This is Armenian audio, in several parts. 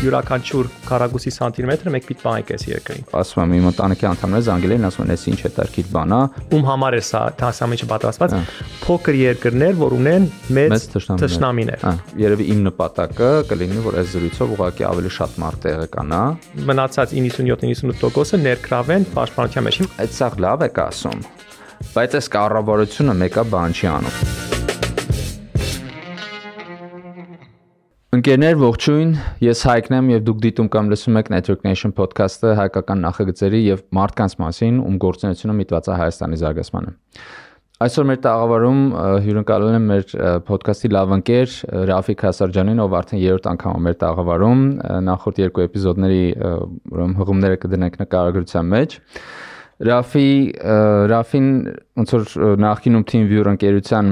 յուրաքանչյուր քառակուսի սանտիմետրը մեկ պիտ պահենք այս երկրին։ Ասում եմ իմ ընտանիքի անդամները զանգել են, ասում են, «Էս ինչ է տարկիտ բան է»։ Ում համար է սա հասամիջը պատրաստված։ Փոքր երկրներ, որ ունեն մեծ թշնամիներ։ Հա, երևի իմ նպատակը կլինի, որ այս զրույցով ուղղակի ավելի շատ մարդ տեղեկանա։ Մնացած 97-98%-ը ներքրավեն պաշտպանության մեջ։ Այդ սա լավ եք ասում։ Բայց այս կառավարությունը մեկա բան չի անում։ Ընկերներ, ողջույն։ Ես Հայկն եմ եւ դուք դիտում կամ լսում եք Network Nation podcast-ը հայկական նախագծերի եւ մարդկանց մասին, ում գործունեությունը միտված է Հայաստանի զարգացմանը։ Այսօր մեր տաղավարում հյուրընկալել եմ մեր ոդքասթի լավ ընկեր Ռաֆիկ Հասարջանին, ով արդեն երրորդ անգամ է մեր տաղավարում։ Նախորդ երկու էպիզոդների ուրեմն հղումները կդնենք նկարագրության մեջ։ Ռաֆի Ռաֆին ոնց որ նախկինում TeamViewer ընկերության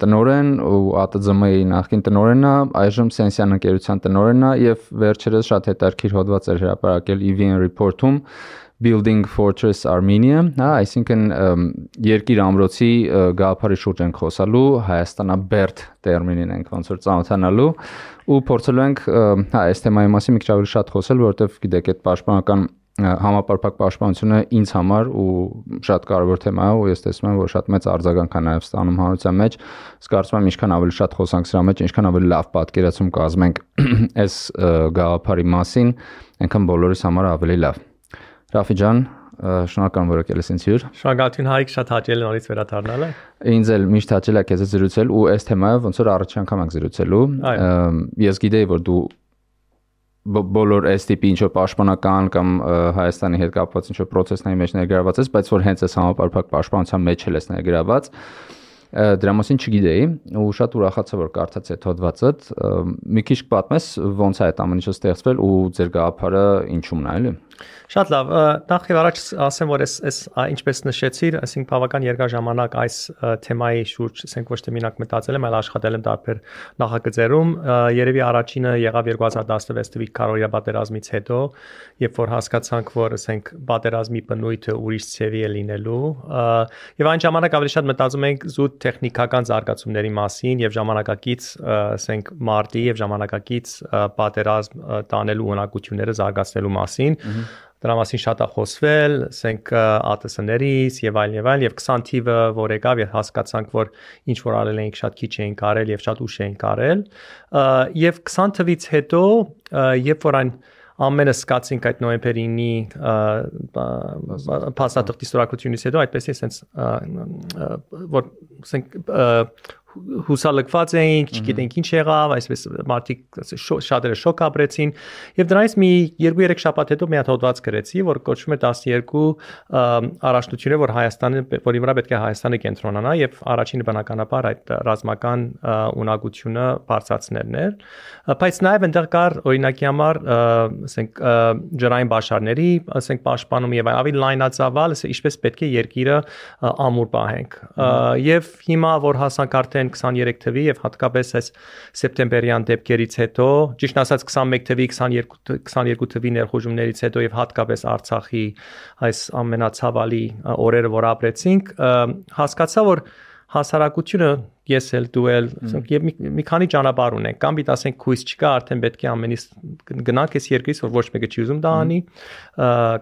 տնորեն ու ATZM-ի նախկին տնորենն է, այժմ Sensian ընկերության տնորենն է եւ վերջերս շատ հետաքրքիր հոդված էր հրապարակել EVN report-ում Building Fortress Armenia, հա, այսինքն երկիր ամրոցի գաղափարի շուրջ ենք խոսալու, Հայաստանաբերդ տերմինին ենք ոնց որ ծանոթանալու ու փորձելու ենք հա, այս թեմայի մասին մի քիչ ավելի շատ խոսել, որովհետև գիտեք, այդ պաշտպանական համապարփակ պաշտպանությունը ինձ համար ու շատ կարևոր թեմա է ու ես տեսնում եմ որ շատ մեծ արձագանք է նաև ստանում հանրության մեջ կարծում եմ ինչքան ավելի շատ խոսանք սրա մեջ ինչքան ավելի լավ պատկերացում կազմենք այս գաղափարի մասին այնքան բոլորիս համար ավելի լավ Ռաֆի ջան, շնորհակալ եմ որ եկել ես ինձ հյուր։ Շնորհակալություն Հայկ, շատ հաճելի նորից վերադառնալը։ Ինձ էլ միշտ հաճելի է քեզ զրուցել ու այս թեմայով ոնց որ առաջի անգամ ենք զրուցելու։ Ես գիտեի որ դու բոլոր այս տիպի ինչ որ պաշտպանական կամ Հայաստանի հետ կապված ինչ որ process-ների մեջ ներգրաված ես, բայց որ հենց այս համապարփակ պաշտպանության մեջ ես ներգրաված դրա մասին չգիտեի ու շատ ուրախացա որ կարդաց այդ հոդվածը մի քիչ պատմես ոնց է այդ ամեն ինչը ստեղծվել ու ձեր գաղափարը ինչու՞մն է էլի Շատ լավ։ Նախ եւ առաջ ասեմ, որ այս այս ինչպես նշեցիր, այսինքն բավական երկար ժամանակ այս թեմայի շուրջ, ասենք ոչ թե մենակ մտածել եմ, այլ աշխատել եմ տարբեր նախագծերում։ Երևի առաջինը եղավ 2016 թվականի Կարորիա պատերազմից հետո, երբ որ հասկացանք, որ ասենք պատերազմի բնույթը ուրիշ ցևի է լինելու, եւ այն ժամանակ ավելի շատ մտածում ենք զուտ տեխնիկական զարգացումների մասին եւ ժամանակակից, ասենք մարտի եւ ժամանակակից պատերազմ տանելու ունակությունները զարգացնելու մասին դրա մասին շատ է խոսվել, ասենք ԱՏՍ-ներից եւ այլն եւ այլն եւ 20 թիվը որ եկավ եւ հասկացանք որ ինչ որ արել էինք շատ քիչ էինք արել եւ շատ ուշ էինք արել եւ 20 թվից հետո երբ որ այն ամենը սկացինք այդ նոյեմբերի 9-ի փաստաթղթի ստորագրությունից հետո այդպես է sense որ ասենք հուսալքված էինք, չգիտենք ինչ եղավ, այսպես մարդիկ շատերը շոկ ապրեցին եւ դրանից մի 2-3 շաբաթ հետո մի հատ հոդված գրեցի, որ կոչվում է 12 առաջնությունները, որ Հայաստանը, որի վրա պետք է Հայաստանը կենտրոնանա եւ առաջինը բնականաբար այդ ռազմական ունակությունը բարձրացնելն էր, բայց նաեւ այնտեղ կար օրինակի համար, ասենք ջրային բաշարների, ասենք պաշտպանում եւ ավելի լայնածավալ, ասենք ինչպես պետք է երկիրը ամուր պահենք։ Եվ հիմա որ հասանք արդեն են 23 թվի եւ հատկապես այս սեպտեմբերյան դեպքերից հետո, ճիշտ ասած 21 թվի 22 22 թվի ներխուժումներից հետո եւ հատկապես Արցախի այս ամենացավալի օրերը, որ ապրեցինք, հասկացա որ հասարակությունը ես էլ դու էլ ասենք եւ մի, մի քանի ճանապարհ ունենք կամ պիտի ասենք հույս չկա արդեն պետք է ամենից գնանք այս երկրից որ ոչ մեկը չի ուզում դա անի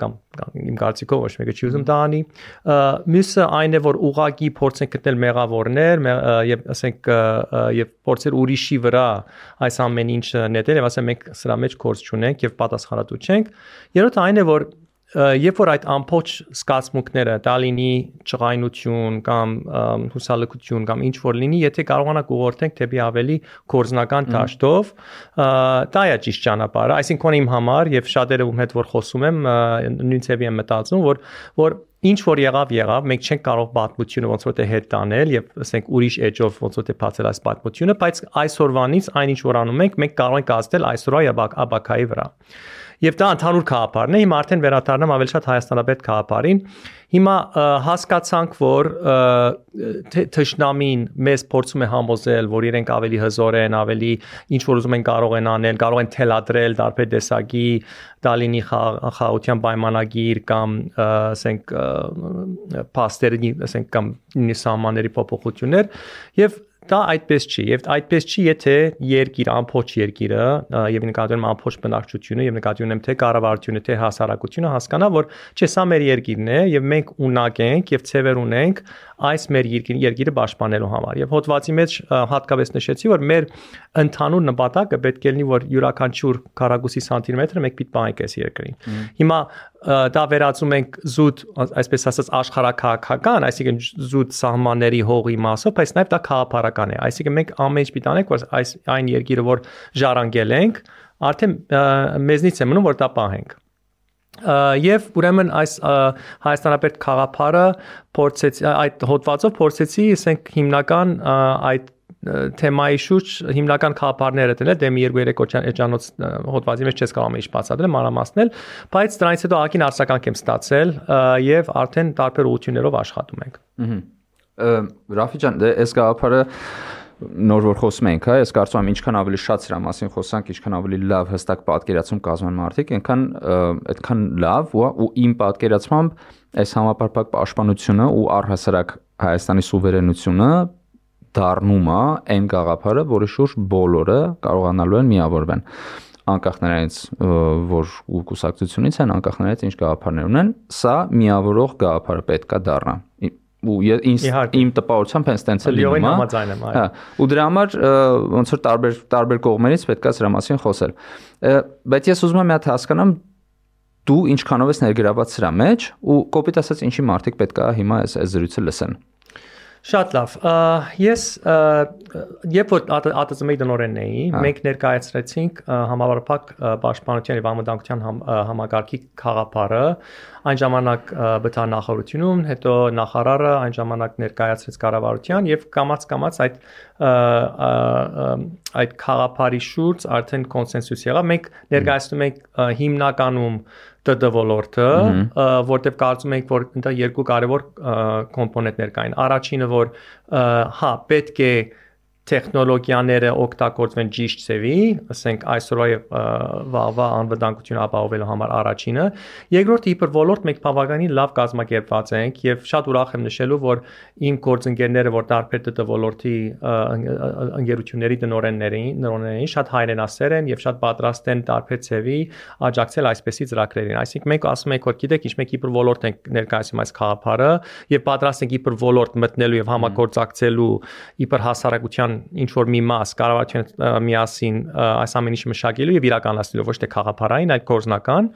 կամ իմ կարծիքով ոչ մեկը չի ուզում դա անի մյուսը այն է որ ուղակի փորձենք գտնել մեղավորներ եւ ասենք եւ փորձեր ուրիշի վրա այս ամեն ինչը նետել եւ ասեմ մենք սրա մեջ կորց չունենք եւ պատասխանատու չենք երրորդը այն է որ երբ որ այդ ամբողջ սկացմունքները դա լինի ճղայնություն կամ հուսալքություն կամ ինչ որ լինի, եթե կարողանանք ուղղորդենք դեպի ավելի կորզնական դաշտով, դա է ճիշտ ճանապարհը, այսինքն իմ համար եւ շատերը ում հետ որ խոսում եմ, նույն ցեվի եմ մտածում, որ որ ինչ որ եղավ եղավ, մենք չենք կարող պատմությունը ոնց որ թե հետ տանել եւ ասենք ուրիշ էջով ոնց որ թե բացել այս պատմությունը, բայց այսօրվանից այն ինչ որ անում ենք, մենք կարող ենք ազդել այսօրվա եւ աբակայի վրա։ Եվ դա ընդհանուր քաղաքարն է, հիմա արդեն վերադառնամ ավելի շատ Հայաստանաբեդ քաղաքարին։ Հիմա հասկացանք, որ թշնամին մեզ փորձում է համոզել, որ իրենք ավելի հզոր են, ավելի ինչ որ ուզում են կարող են անել, կարող են թելադրել տարբեր տեսակի դալինի խաղաղության պայմանագիր կամ ասենք փաստերի, ասենք կամ նիսամանների փոփոխություններ եւ դա այդպես չի եւ այդպես չի եթե երկիր ամփոփ երկիրը եւ նկատի ունեմ ամփոփ բնակչությունը եւ նկատի ունեմ թե կառավարությունը թե հասարակությունը հասկանա որ չէ սա մեր երկիրն է եւ մենք ունակ ենք եւ ցևեր ունենք այս մեր երկիրը պաշտպանելու համար եւ հոդվածի մեջ հատկապես նշեցի որ մեր ընդհանուր նպատակը պետք է լինի որ յուրաքանչյուր քառակուսի սանտիմետրը մեկ պիտ պահենք այս երկրին հիմա դա վերածում ենք զուտ այսպես ասած աշխարհակահաղական այսինքն զուտ սահմանների հողի մասով բայց նաեւ դա քաղաքապարական է այսինքն մենք ամեն ինչ պիտի անենք որ այս այն երկիրը որ ժառանգել ենք արդեն մեզնից է մնում որ դա պահենք եւ ուրեմն այս հայաստանապետ խաղապարը փորձեց այդ հոդվածով փորձեցի ասենք հիմնական այդ թեմայի շուրջ հիմնական խաղապարները դնել դեմ 2-3 էջանոց հոդվածի մեջ չես կարող ինչ բացատրել մանրամասնել բայց դրանից հետո ակին արսականք եմ ստացել եւ արդեն տարբեր ուղություններով աշխատում ենք Ռաֆի ջան դե այս խաղապարը նոր որ խոսում ենք, հա, ես կարծում եմ ինչքան ավելի շատ սրա մասին խոսանք, ինչքան ավելի լավ հստակ պատկերացում կազմեն մարդիկ, այնքան այդքան լավ ու, իմ պատկերացմամբ այս համապարփակ պաշտպանությունը ու առհասարակ Հայաստանի սուվերենությունը դառնում է այն գաղափարը, որի շուրջ բոլորը կարողանալու են միավորվեն անկախ նրանից որ ու կուսակցությունից են անկախ նրանից ինչ գաղափարներ ունեն սա միավորող գաղափարը պետքա դառնա ու ինձ իմ տպավորությամբ հենց տենց է լինում, հա։ ու դրա համար ոնց որ տարբեր տարբեր կողմերից պետքա սրա մասին խոսել։ Բայց ես ուզում եմ մի հատ հասկանամ դու ինչքանով ես ներգրաված սրա մեջ ու կոպիտ ասած ինչի մարդիկ պետքա հիմա այս զրույցը լսեն։ Շատ լավ։ Ես երբ որ ԱՏԶՄ-ի դնորենն էի, մենք ներկայացրեցինք համավարփակ պաշտպանության եւ ամդանկության համագարկի խաղապարը այն ժամանակ բթանախորությունում, հետո նախարարը այն ժամանակ ներկայացրեց կառավարության եւ կամած-կամած այդ այդ խաղապարի շուրջ արդեն կոնսենսուս եղավ։ Մենք ներկայացնում ենք հիմնականում ՏՏ ոլորտը, որտեղ կարծում ենք, որ դա երկու կարևոր կոմպոնենտներ կային։ Առաջինը, որ հա, պետք է տեխնոլոգիաները օգտագործվեն ճիշտ ծավի, ասենք այսօրվա եւ վաղվա անվտանգություն ապահովելու համար առաջինը։ Երկրորդը իբր ոլորտ մենք բավականին լավ կազմակերպված ենք եւ շատ ուրախ եմ նշելու, որ իմ գործընկերները, որ տարբեր ՏՏ ոլորտի ընկերությունների դնորեններին, նորոններին շատ հայրենասեր են եւ շատ պատրաստ են տարբեր ծավի աջակցել այսպեսի ծրագրերին։ Այսինքն մենք ասում ենք, որ գիտեք, ինչ մենք իբր ոլորտ ենք ներկայացնում այս խաղապարը եւ պատրաստ ենք իբր ոլորտ մտնելու եւ համագործակցելու իբր հասարակության ինչ որ մի մաս կառավարության միասին այս ամեն ինչը մշակելու եւ իրականացնելու ոչ թե խաղապարային, այլ կորզնական։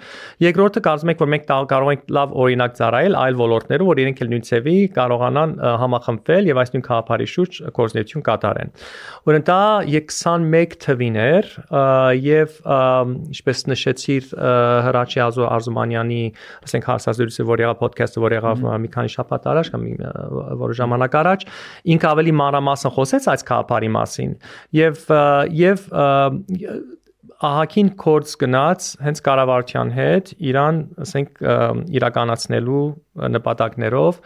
Երկրորդը կարծում եք, որ մենք կարող ենք լավ օրինակ ծառայել այլ ոլորտներում, որ իրենք էլ նույն ծևի կարողանան համախմբվել եւ այս նույն խաղապարի շուրջ կորզնություն կատարեն։ Ուրեմն դա 21 թվին էր եւ ինչպես նշեցիր Հրաչի Ազո Արզումանյանի, ասենք հարցազրույցը, որ եղավ ոդքասթը, որ եղավ մի քանի շաբաթ առաջ կամ որը ժամանակ առաջ, ինքը ավելի մանրամասն խոսեց այս խաղապարի բարի մասին եւ եւ ահակին կորց գնաց հենց կառավարության հետ Իրան, ասենք իրականացնելու նպատակներով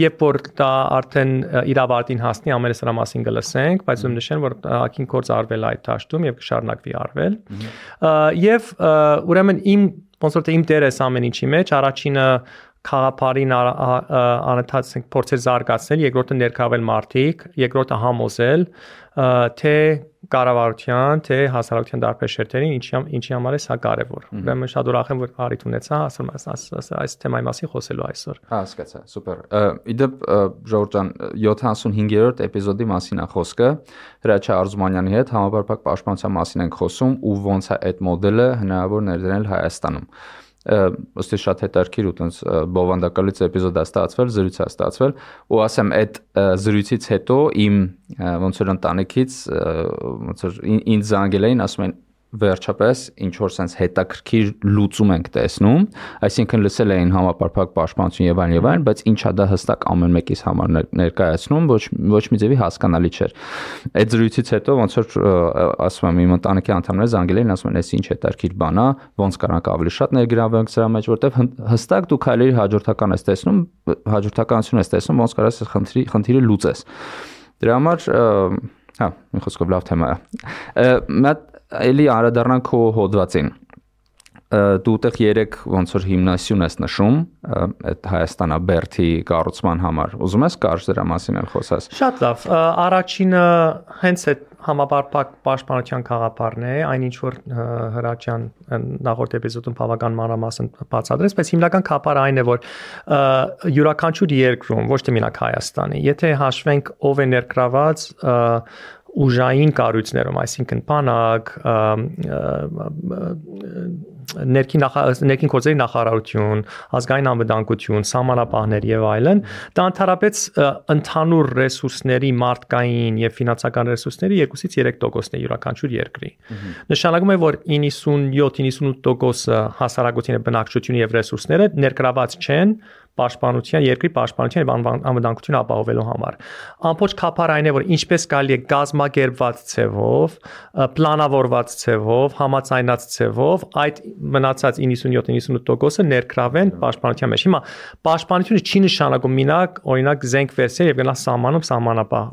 երբ որ դա արդեն իրավարտին հասնի ամենը սրա մասին կլսենք, բայց ում նշեն որ ահակին կորց արվել այդ ճաշտում եւ կշարունակվի արվել։ Եվ ուրեմն իմ ոնց որ թե իմ դերը ամեն ինչի մեջ առաջինը խաղապարին անընդհատ փորձել զարգացնել, երկրորդը ներքավել մարդիկ, երկրորդը համոզել, թե կառավարության, թե հասարակության դարբեր շերտերին ինչի ինչի համար է սա կարևոր։ Ուրեմն շատ ուրախ եմ, որ հարիթ ունեցա ասում այս այս թեմայի մասին խոսելու այսօր։ Հա, հասկացա, սուպեր։ Իդեպ Ժորժ ջան 75-րդ էպիզոդի մասին է խոսքը։ Հրաչյա Արզումանյանի հետ համապարփակ պաշտպանության մասին ենք խոսում ու ոնց է այդ մոդելը հնարավոր ներդրել Հայաստանում ըստի շատ հետարքիր ու տենց բովանդակալից էպիզոդ է ստացվել, զրույց է ստացվել ու ասեմ այդ զրույցից հետո իմ ոնց որ ընտանիքից ոնց որ ինձ զանգել էին ասում են վերջապես ինչ որ sense հետաքրքիր լուծում ենք տեսնում, այսինքն լսել էին համապարփակ պաշտպանություն եւ այլն եւ այլն, բայց ինչա դա հստակ ամեն մեկիս համար ներկայացնում, ոչ ոչ մի ձևի հասկանալի չէր։ Այդ զրույցից հետո ոնց որ ասում եմ իմ ընտանիքի անդամները զանգել էին, ասում են, «Էս ինչ հետաքրքիր բան է, ոնց կարանք ավելի շատ ներգրավենք սրա մեջ, որտեվ հստակ դու քայլերի հաջորդական ես տեսնում, հաջորդականություն ես տեսնում, ոնց կարաս այս խնդրի խնդիրը լուծես։ Դրա համար հա, մի խոսքով լավ թեմա է։ Մի հատ էլի անդրադառնանք քո հոդվածին դու ուտեղ 3 ոնց որ հիմնասյուն ես նշում այդ Հայաստանաբերթի կառուցման համար։ Ուզում ես կարճ դրա մասին էլ խոսես։ Շատ լավ։ Առաջինը հենց այդ համապարփակ պաշտպանության խաղապարն է, այնինչ որ Հրաչյան նախորդ էպիզոդում բավական մանրամասն բացատրեց, բայց հիմնական խաղապարը այն է, որ յուրաքանչյուր երկրում, ոչ թե մենակ Հայաստանի, եթե հաշվենք ով է ներգրաված ուժային կառույցներում, այսինքն բանակ, ներքին ներքին գործերի նախարարություն, ազգային անվտանգություն, սահմանապահներ եւ այլն, դա ընդհանրապես ընդհանուր ռեսուրսների մարդկային եւ ֆինանսական ռեսուրսների 2-ից 3%-ն է յուրաքանչյուր երկրի։ Նշանակում է, որ 97-98%-ը հասարակության բնակչությունը եւ ռեսուրսները ներգրաված չեն պաշտպանության, երկրի պաշտպանության եւ անվտանգությունը ապահովելու համար։ Ամբողջ քափար այն է, որ ինչպես կարելի է գազམ་ակերպված ցևով, պլանավորված ցևով, համացայնած ցևով այդ մնացած 97-98%-ը ներգրավեն պաշտպանության մեջ։ Հիմա պաշտպանությունը չի նշանակում մինակ, օրինակ զենք վերսել եւ գնա սահմանում սահմանապահ,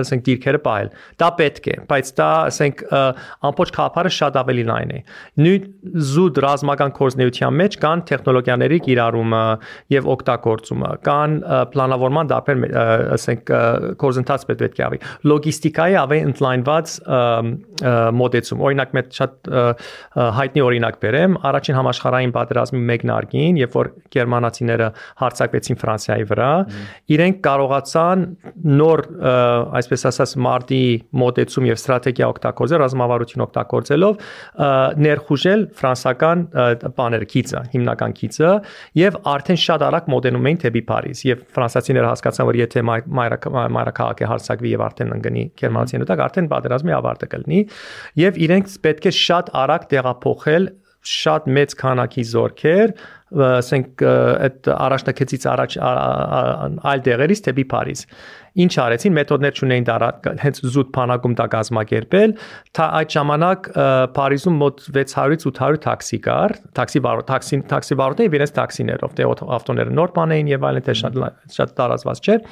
ասենք դիրքերը պահել։ Դա պետք է, բայց դա ասենք ամբողջ քափարը շատ ավելի լայն է։ Նույն զուտ ռազմական կորզնեության մեջ կան տեխնոլոգիաների կիրառումը եւ օգտագործումը, կան պլանավորման դարբեր, ասենք կորզընթաց պետք է ավի։ Լոգիստիկայի ավելի ընդլայնված մոդեցում։ Օրինակ մեծ շատ հայտնի օրինակ բերեմ, առաջին համաշխարհային պատերազմի մեկնարկին, երբ որ գերմանացիները հարձակվեցին Ֆրանսիայի վրա, իրենք կարողացան նոր, այսպես ասած, մարտի մոտեցում եւ ստրատեգիա օգտագործել, ռազմավարություն օգտագործելով ներխուժել ֆրանսական բաները քիծը, հիմնական քիծը եւ արդեն շատ արագ մոտենում էին թեպի Փարիզ եւ ֆրանսիացիները հասկացան, որ եթե մայրաքաղաքը հարձակվի եւ արդեն ընկնի գերմանացիների տակ, արդեն պատերազմի ավարտը կլինի եւ իրենք պետք է շատ արագ տեղափոխել շատ մեծ քանակի զորքեր, ասենք այդ առաջնակցից առաջ այլ դեղերից դեպի Փարիզ։ Ինչ արեցին, մեթոդներ չունեին դա հենց զուտ փանակում դա կազմակերպել, թա այդ ժամանակ Փարիզում մոտ 600-ից 800 տաքսի կար, տաքսի վարորդ, տաքսի տաքսի վարորդները իրենց տաքսիներով, դե ավտոները նոր բան էին եւ այլն, դե շատ շատ տարածված չէր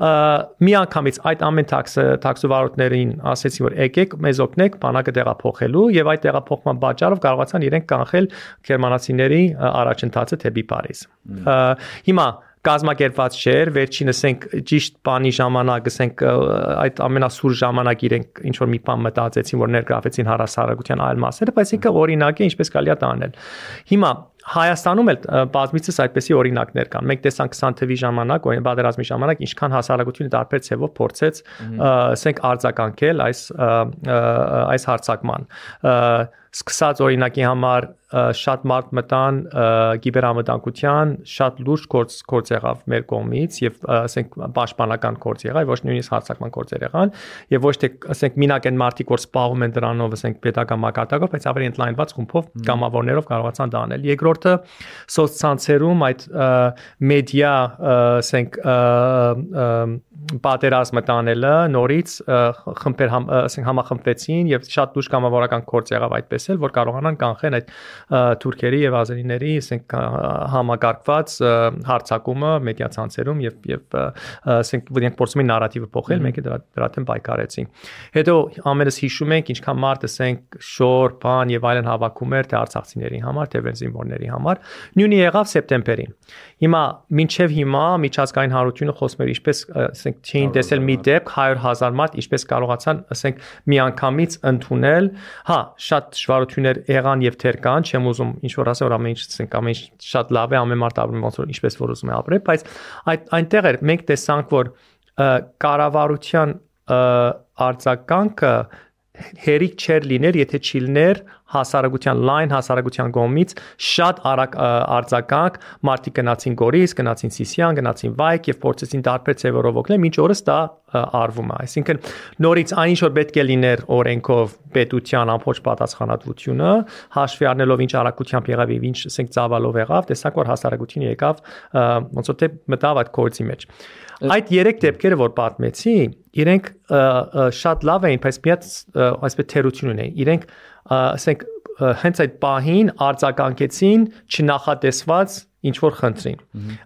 մի անգամից այդ ամեն տաքսը տաքսովարորդներին ասեցին որ եկեք մեզ օգնեք բանակը տեղափոխելու եւ այդ տեղափոխման պատճառով կարողացան իրենք կանխել գերմանացիների առաջընթացը թեպի Փարիզ։ Հիմա կազմակերպված չէր, վերջինս ասենք ճիշտ բանի ժամանակ, ասենք այդ ամենասուր ժամանակ իրենք ինչ որ մի բան մտածեցին, որ ներգրավեցին հարասարակության այլ մասերը, բայց ինքը օրինակ է, ինչպես կարելի է տանել։ Հիմա Հայաստանում էլ բազմիցս այդպիսի օրինակներ կան։ Մենք տեսանք 20 թվի ժամանակ, օրինակ պատերազմի ժամանակ, ինչքան հասարակությունը տարբեր ցևով փորձեց, ասենք արձականքել այս այս հարցակման։ Ա, սկսած օրինակի համար շատ մարդ մտան կիբերամտանկության շատ լուրջ կորց կորց եղավ մեր կողմից եւ ասենք պաշտպանական կորց եղավ ոչ նույնիսկ հարցակման կորցեր եղան եւ ոչ թե ասենք մինակ են մարդիկ որ սպաղում են դրանով ասենք պետական մակարդակով բայց ավելի ընդլայնված խումբով կամավորներով կարողացան դա անել երկրորդը սոցցանցերում այդ մեդիա ասենք պատերազմը տանելը նորից խմբեր ասենք համախմբվեցին եւ շատ դուրս կամավորական կորց եղավ այդպես էլ որ կարողանան կանխեն այդ թուրքերի եւ ազերիների ասենք համակարգված հարցակումը մեդիա ցանցերում եւ եւ ասենք իրենք փորձում են նարատիվը փոխել մենք դրա դրա դեմ պայքարեցինք հետո ամենս հիշում ենք ինչքան մարդ ասենք շոր բան եւ այլն հավաքում էր թե արցախցիների համար թե վենզինվորների համար նույնի եղավ սեպտեմբերին հիմա մինչեւ հիմա միջազգային հանրությունը խոսում էր ինչպես ասենք չէին տեսել մի դեպք 100.000 մարդ ինչպես կարողացան ասենք միանգամից ընդունել հա շատ դժվարություններ եղան եւ թեր կան չեմ ուզում ինչ որ ասել որ ամեն ինչ ասենք ամեն ինչ շատ լավ է ամեն մարդ ապրում ոնց որ ինչպես որ ուզում է ապրել բայց այդ այնտեղ էր մենք տեսանք որ կառավարության արձագանքը հերիք չեր լիներ, եթե չիլներ հասարակության լայն հասարակության կողմից շատ արագ արձագանք, մարդիկ գնացին Գորիս, գնացին Սիսիան, գնացին Վայք եւ փորձեցին դարբեր ծևերով օգնել, ինչ օրս դա արվում է։ Այսինքն նորից այն ինչ որ պետք է լիներ օրենքով պետության ամբողջ պատասխանատվությունը, հաշվի առնելով ինչ արագությամբ եղավ եւ ինչ ասենք ծավալով եղավ, տեսակ որ հասարակությունը եկավ ոնց որ թե մտավ այդ կորցի մեջ։ Այդ երեք դեպքերը որ պատմեցի, իրենք շատ լավ էին, բայց միած այսպես թերություն ունեին։ Իրենք ասենք հենց այդ պահին արձագանքեցին չնախատեսված ինչ որ խնդրին։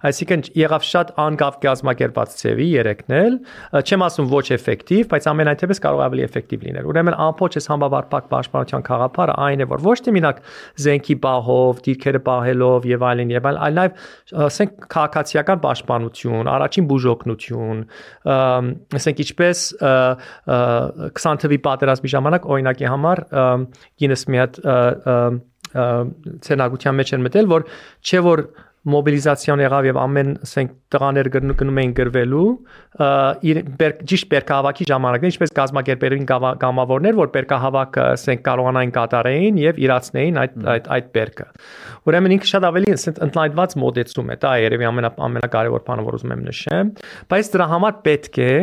Այսինքն եղավ շատ անկավ կազմակերպած ծևի երեքնել, չեմ ասում ոչ էֆեկտիվ, բայց ամենայնտեպս կարող ավելի էֆեկտիվ լինել։ Ուրեմն ամփոփ ես համավարփակ պաշտպանության խաղապարը այն է, որ ոչ թե մենակ զենքի պահով, դիրքերը պահելով եւ այլն եւ այլ, այլ նաեւ ասենք քաղաքացիական պաշտպանություն, առաջին բուժօգնություն, ասենք ինչպես 20 թվի պատերազմի ժամանակ օրինակի համար գինես մի հատ ցենագության մեջ են մտել, որ չէ որ մոբիլիզացիան եղավ եւ ամեն ասենք տղաներ գնում էին գրվելու իր ճիշտ բերկահավաքի ժամանակներ ինչպես գազམ་ակերպերին գամավորներ որ բերկահավաքը ասենք կարողանային կատարեին եւ իրացնեին այդ այդ այդ բերկը ուրեմն ինքը շատ ավելի ասենք ընդլայնված մոդեցում է դա երևի ամենա ամենակարևոր բանը որ ուզում եմ նշեմ բայց դրա համար պետք է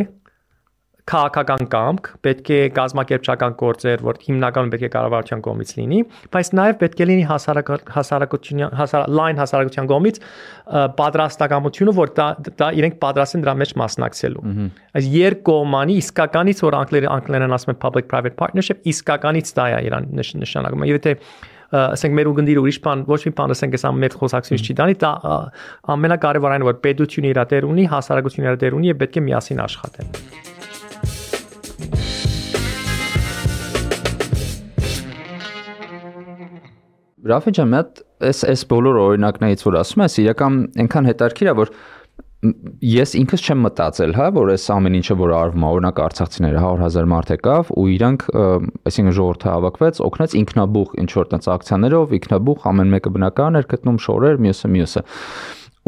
քաղաքական կամք, պետք է գազམ་ակերպչական գործեր, որ հիմնականում պետք է կառավարության կողմից լինի, բայց նաև պետք է լինի հասարակության հասար լայն հասարակության կողմից պատրաստակամությունը, որ դա դա իրենք պատրաստ են դրա մեջ մասնակցելու։ Այս երկկողմանի իսկականից որ անգլեր անգլերեն ասում են public private partnership, իսկականից դա է իրան նշանակում։ Եվ եթե ասենք մեր ուգնդիր ուրիշ բան ոչ մի բան ասենք այս ամեն խոսակցությունից չի դանի դա ամենակարևորն է որ պետությունը իր դեր ունի հասարակությունը իր դեր ունի եւ պետք է միասին աշխատեն Ռաֆի ջան, մատ այս այս բոլոր օրինակներից որ ասում ես, իրական այնքան հետաքրքիր է, որ ես ինքս չեմ մտածել, հա, որ այս ամեն ինչը որ արվում է, օրինակ արցախցիները 100.000 մարդ եկավ ու իրանք, այսինքն ժողովուրդը հավաքվեց, օգնեց ինքնաբուխ ինչ որ տենց ակցիաներով, ինքնաբուխ ամեն մեկը բնական էր գտնում շորեր, մյուսը մյուսը։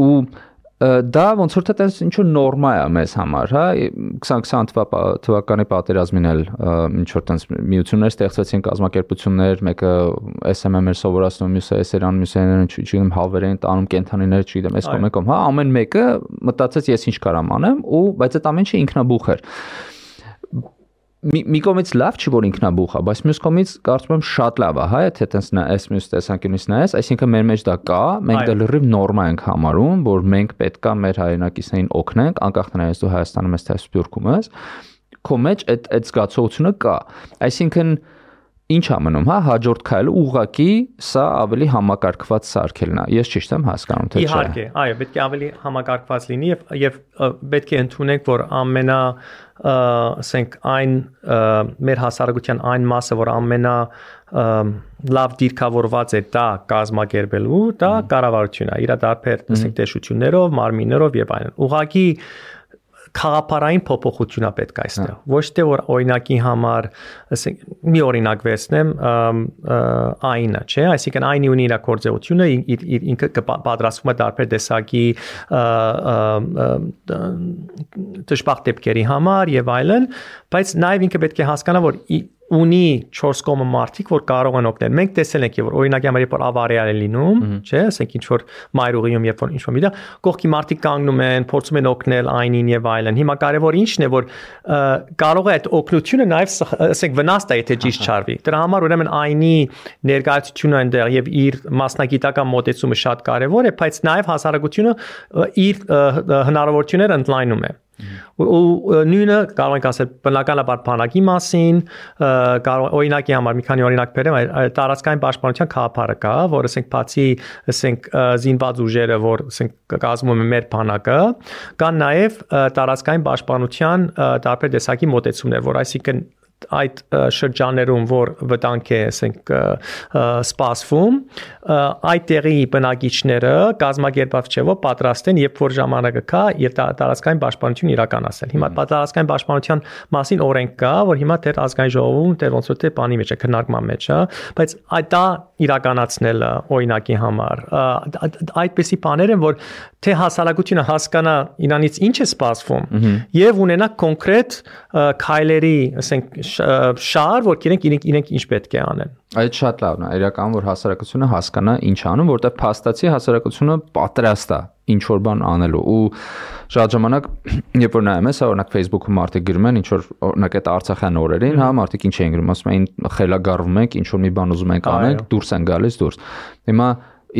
Ու դա ոնց որ թե տես ինչ որ նորմա է մեզ համար, հա 2020 թվականի պատերազմին էլ ինչ որ տես միություններ ստեղծեցին կազմակերպություններ, մեկը SMM էր սովորացնում, մյուսը SR-ան, մյուսը չգիտեմ հավերեն տանում կենթանիներ, չգիտեմ, այս կողմը կողմ, հա ամեն մեկը մտածեց ես ինչ կարամ անեմ ու բայց այդ ամեն ինչը ինքնաբուխ էր մի մի կողմից լավ չի որ ինքնաբուխ է, բայց մյուս կողմից կարծում եմ շատ լավ է, հա, եթե տես նա այս մյուս տեսանկյունից նայես, այսինքն մեր մեջ դա կա, մենք դա լրիվ նորմա ենք համարում, որ մենք պետքա մեր հայրենակիցներին օգնենք, անկախ նրանից դու Հայաստանում ես թե Սփյուռքում ես, քո մեջ այդ այդ զգացողությունը կա։ Այսինքն ինչ ամնում, հա, հաջորդ քայլը ուղակի սա ավելի համակարգված սարքելն է։ Ես ճիշտ եմ հասկանում, թե չէ։ Իհարկե, այո, պետք է ավելի համակարգված լինի եւ եւ պետք է ընդունենք, որ ամենա ասենք այն մեր հասարակության այն մասը, որ ամենա լավ դիրքավորված է դա կազմակերպելու, դա կառավարությունն է։ Իր դարբեր, ասենք, տեսություններով, մարմիններով եւ այլն։ Ուղղակի խաղապարային փոփոխությունա պետք է այստեղ։ Ոչ թե որ օրինակի համար, ասենք, մի օրինակ վերցնեմ, այնը, չէ, այսինքն այնի ունի իր կորձեությունը, ինքը պատրաստվում է դարբեր տեսակի դժբախտ դեպքերի համար եւ այլն, բայց նաեւ ինքը պետք է հասկանա, որ ունի 4 կողմը մարդիկ, որ կարող են օգնել։ Մենք տեսել ենք, որ օրինակի համար երբ որ ավարիալ է լինում, չէ, ասենք ինչ որ մայրուղիում երբ որ ինչ որ մի դա, կողքի մարդիկ կանգնում են, փորձում են օգնել այնին եւ այլն։ Հիմա կարևոր ինչն է, որ կարող է այդ օգնությունը նաեւ ասենք վնաս տա, եթե ճիշտ չարվի։ Դրա համար ուրեմն այնի ներկայացությունը այնտեղ եւ իր մասնագիտական մոտեցումը շատ կարևոր է, բայց նաեւ հասարակությունը իր հնարավորությունները ընդլայնում է ու նույնը կարող ենք ասել բնականաբար բանակի մասին, կարող օրինակի համար մի քանի օրինակ բերեմ, տարածքային պաշտպանության խաղապարը կա, որ ասենք բացի ասենք զինված ուժերը, որ ասենք կազմում է մեր բանակը, կան նաև տարածքային պաշտպանության տարբեր տեսակի մոտեցումներ, որ այսինքն այդ շրջաներում, որ վտանգ է, ասենք, սպասվում, այդ տեղի բնակիչները կազմակերպված չէ, պատրաստ են, երբ որ ժամանակը կա, եւ տարածքային պաշտպանություն իրականացնել։ Հիմա տարածքային պաշտպանության մասին օրենք կա, որ հիմա դեռ ազգային ժողովում դեռ ոնց որ թե բանի մեջ է, քննարկման մեջ է, բայց այդ դա իրականացնելը օրինակի համար այդպիսի բաներ են, որ թե հասարակությունը հասկանա իրանից ինչ է սպասվում եւ ունենա կոնկրետ քայլերի, ասենք, շահար, որ իրենք իրենք իրենք ինչ պետք է անեն։ Այդ շատ լավն է, իրական որ հասարակությունը հասկանա ինչ անում, որտեղ փաստացի հասարակությունը պատրաստ է ինչ որ բան անելու ու շատ ժամանակ երբ որ նայում ես, օրինակ Facebook-ում մարդիկ գրում են ինչ որ օրինակ այդ Արցախյան օրերին, հա, մարդիկ ինչ են գրում, ասում են խելագարվում ենք, ինչ որ մի բան ուզում ենք անենք, դուրս են գալիս դուրս։ Հիմա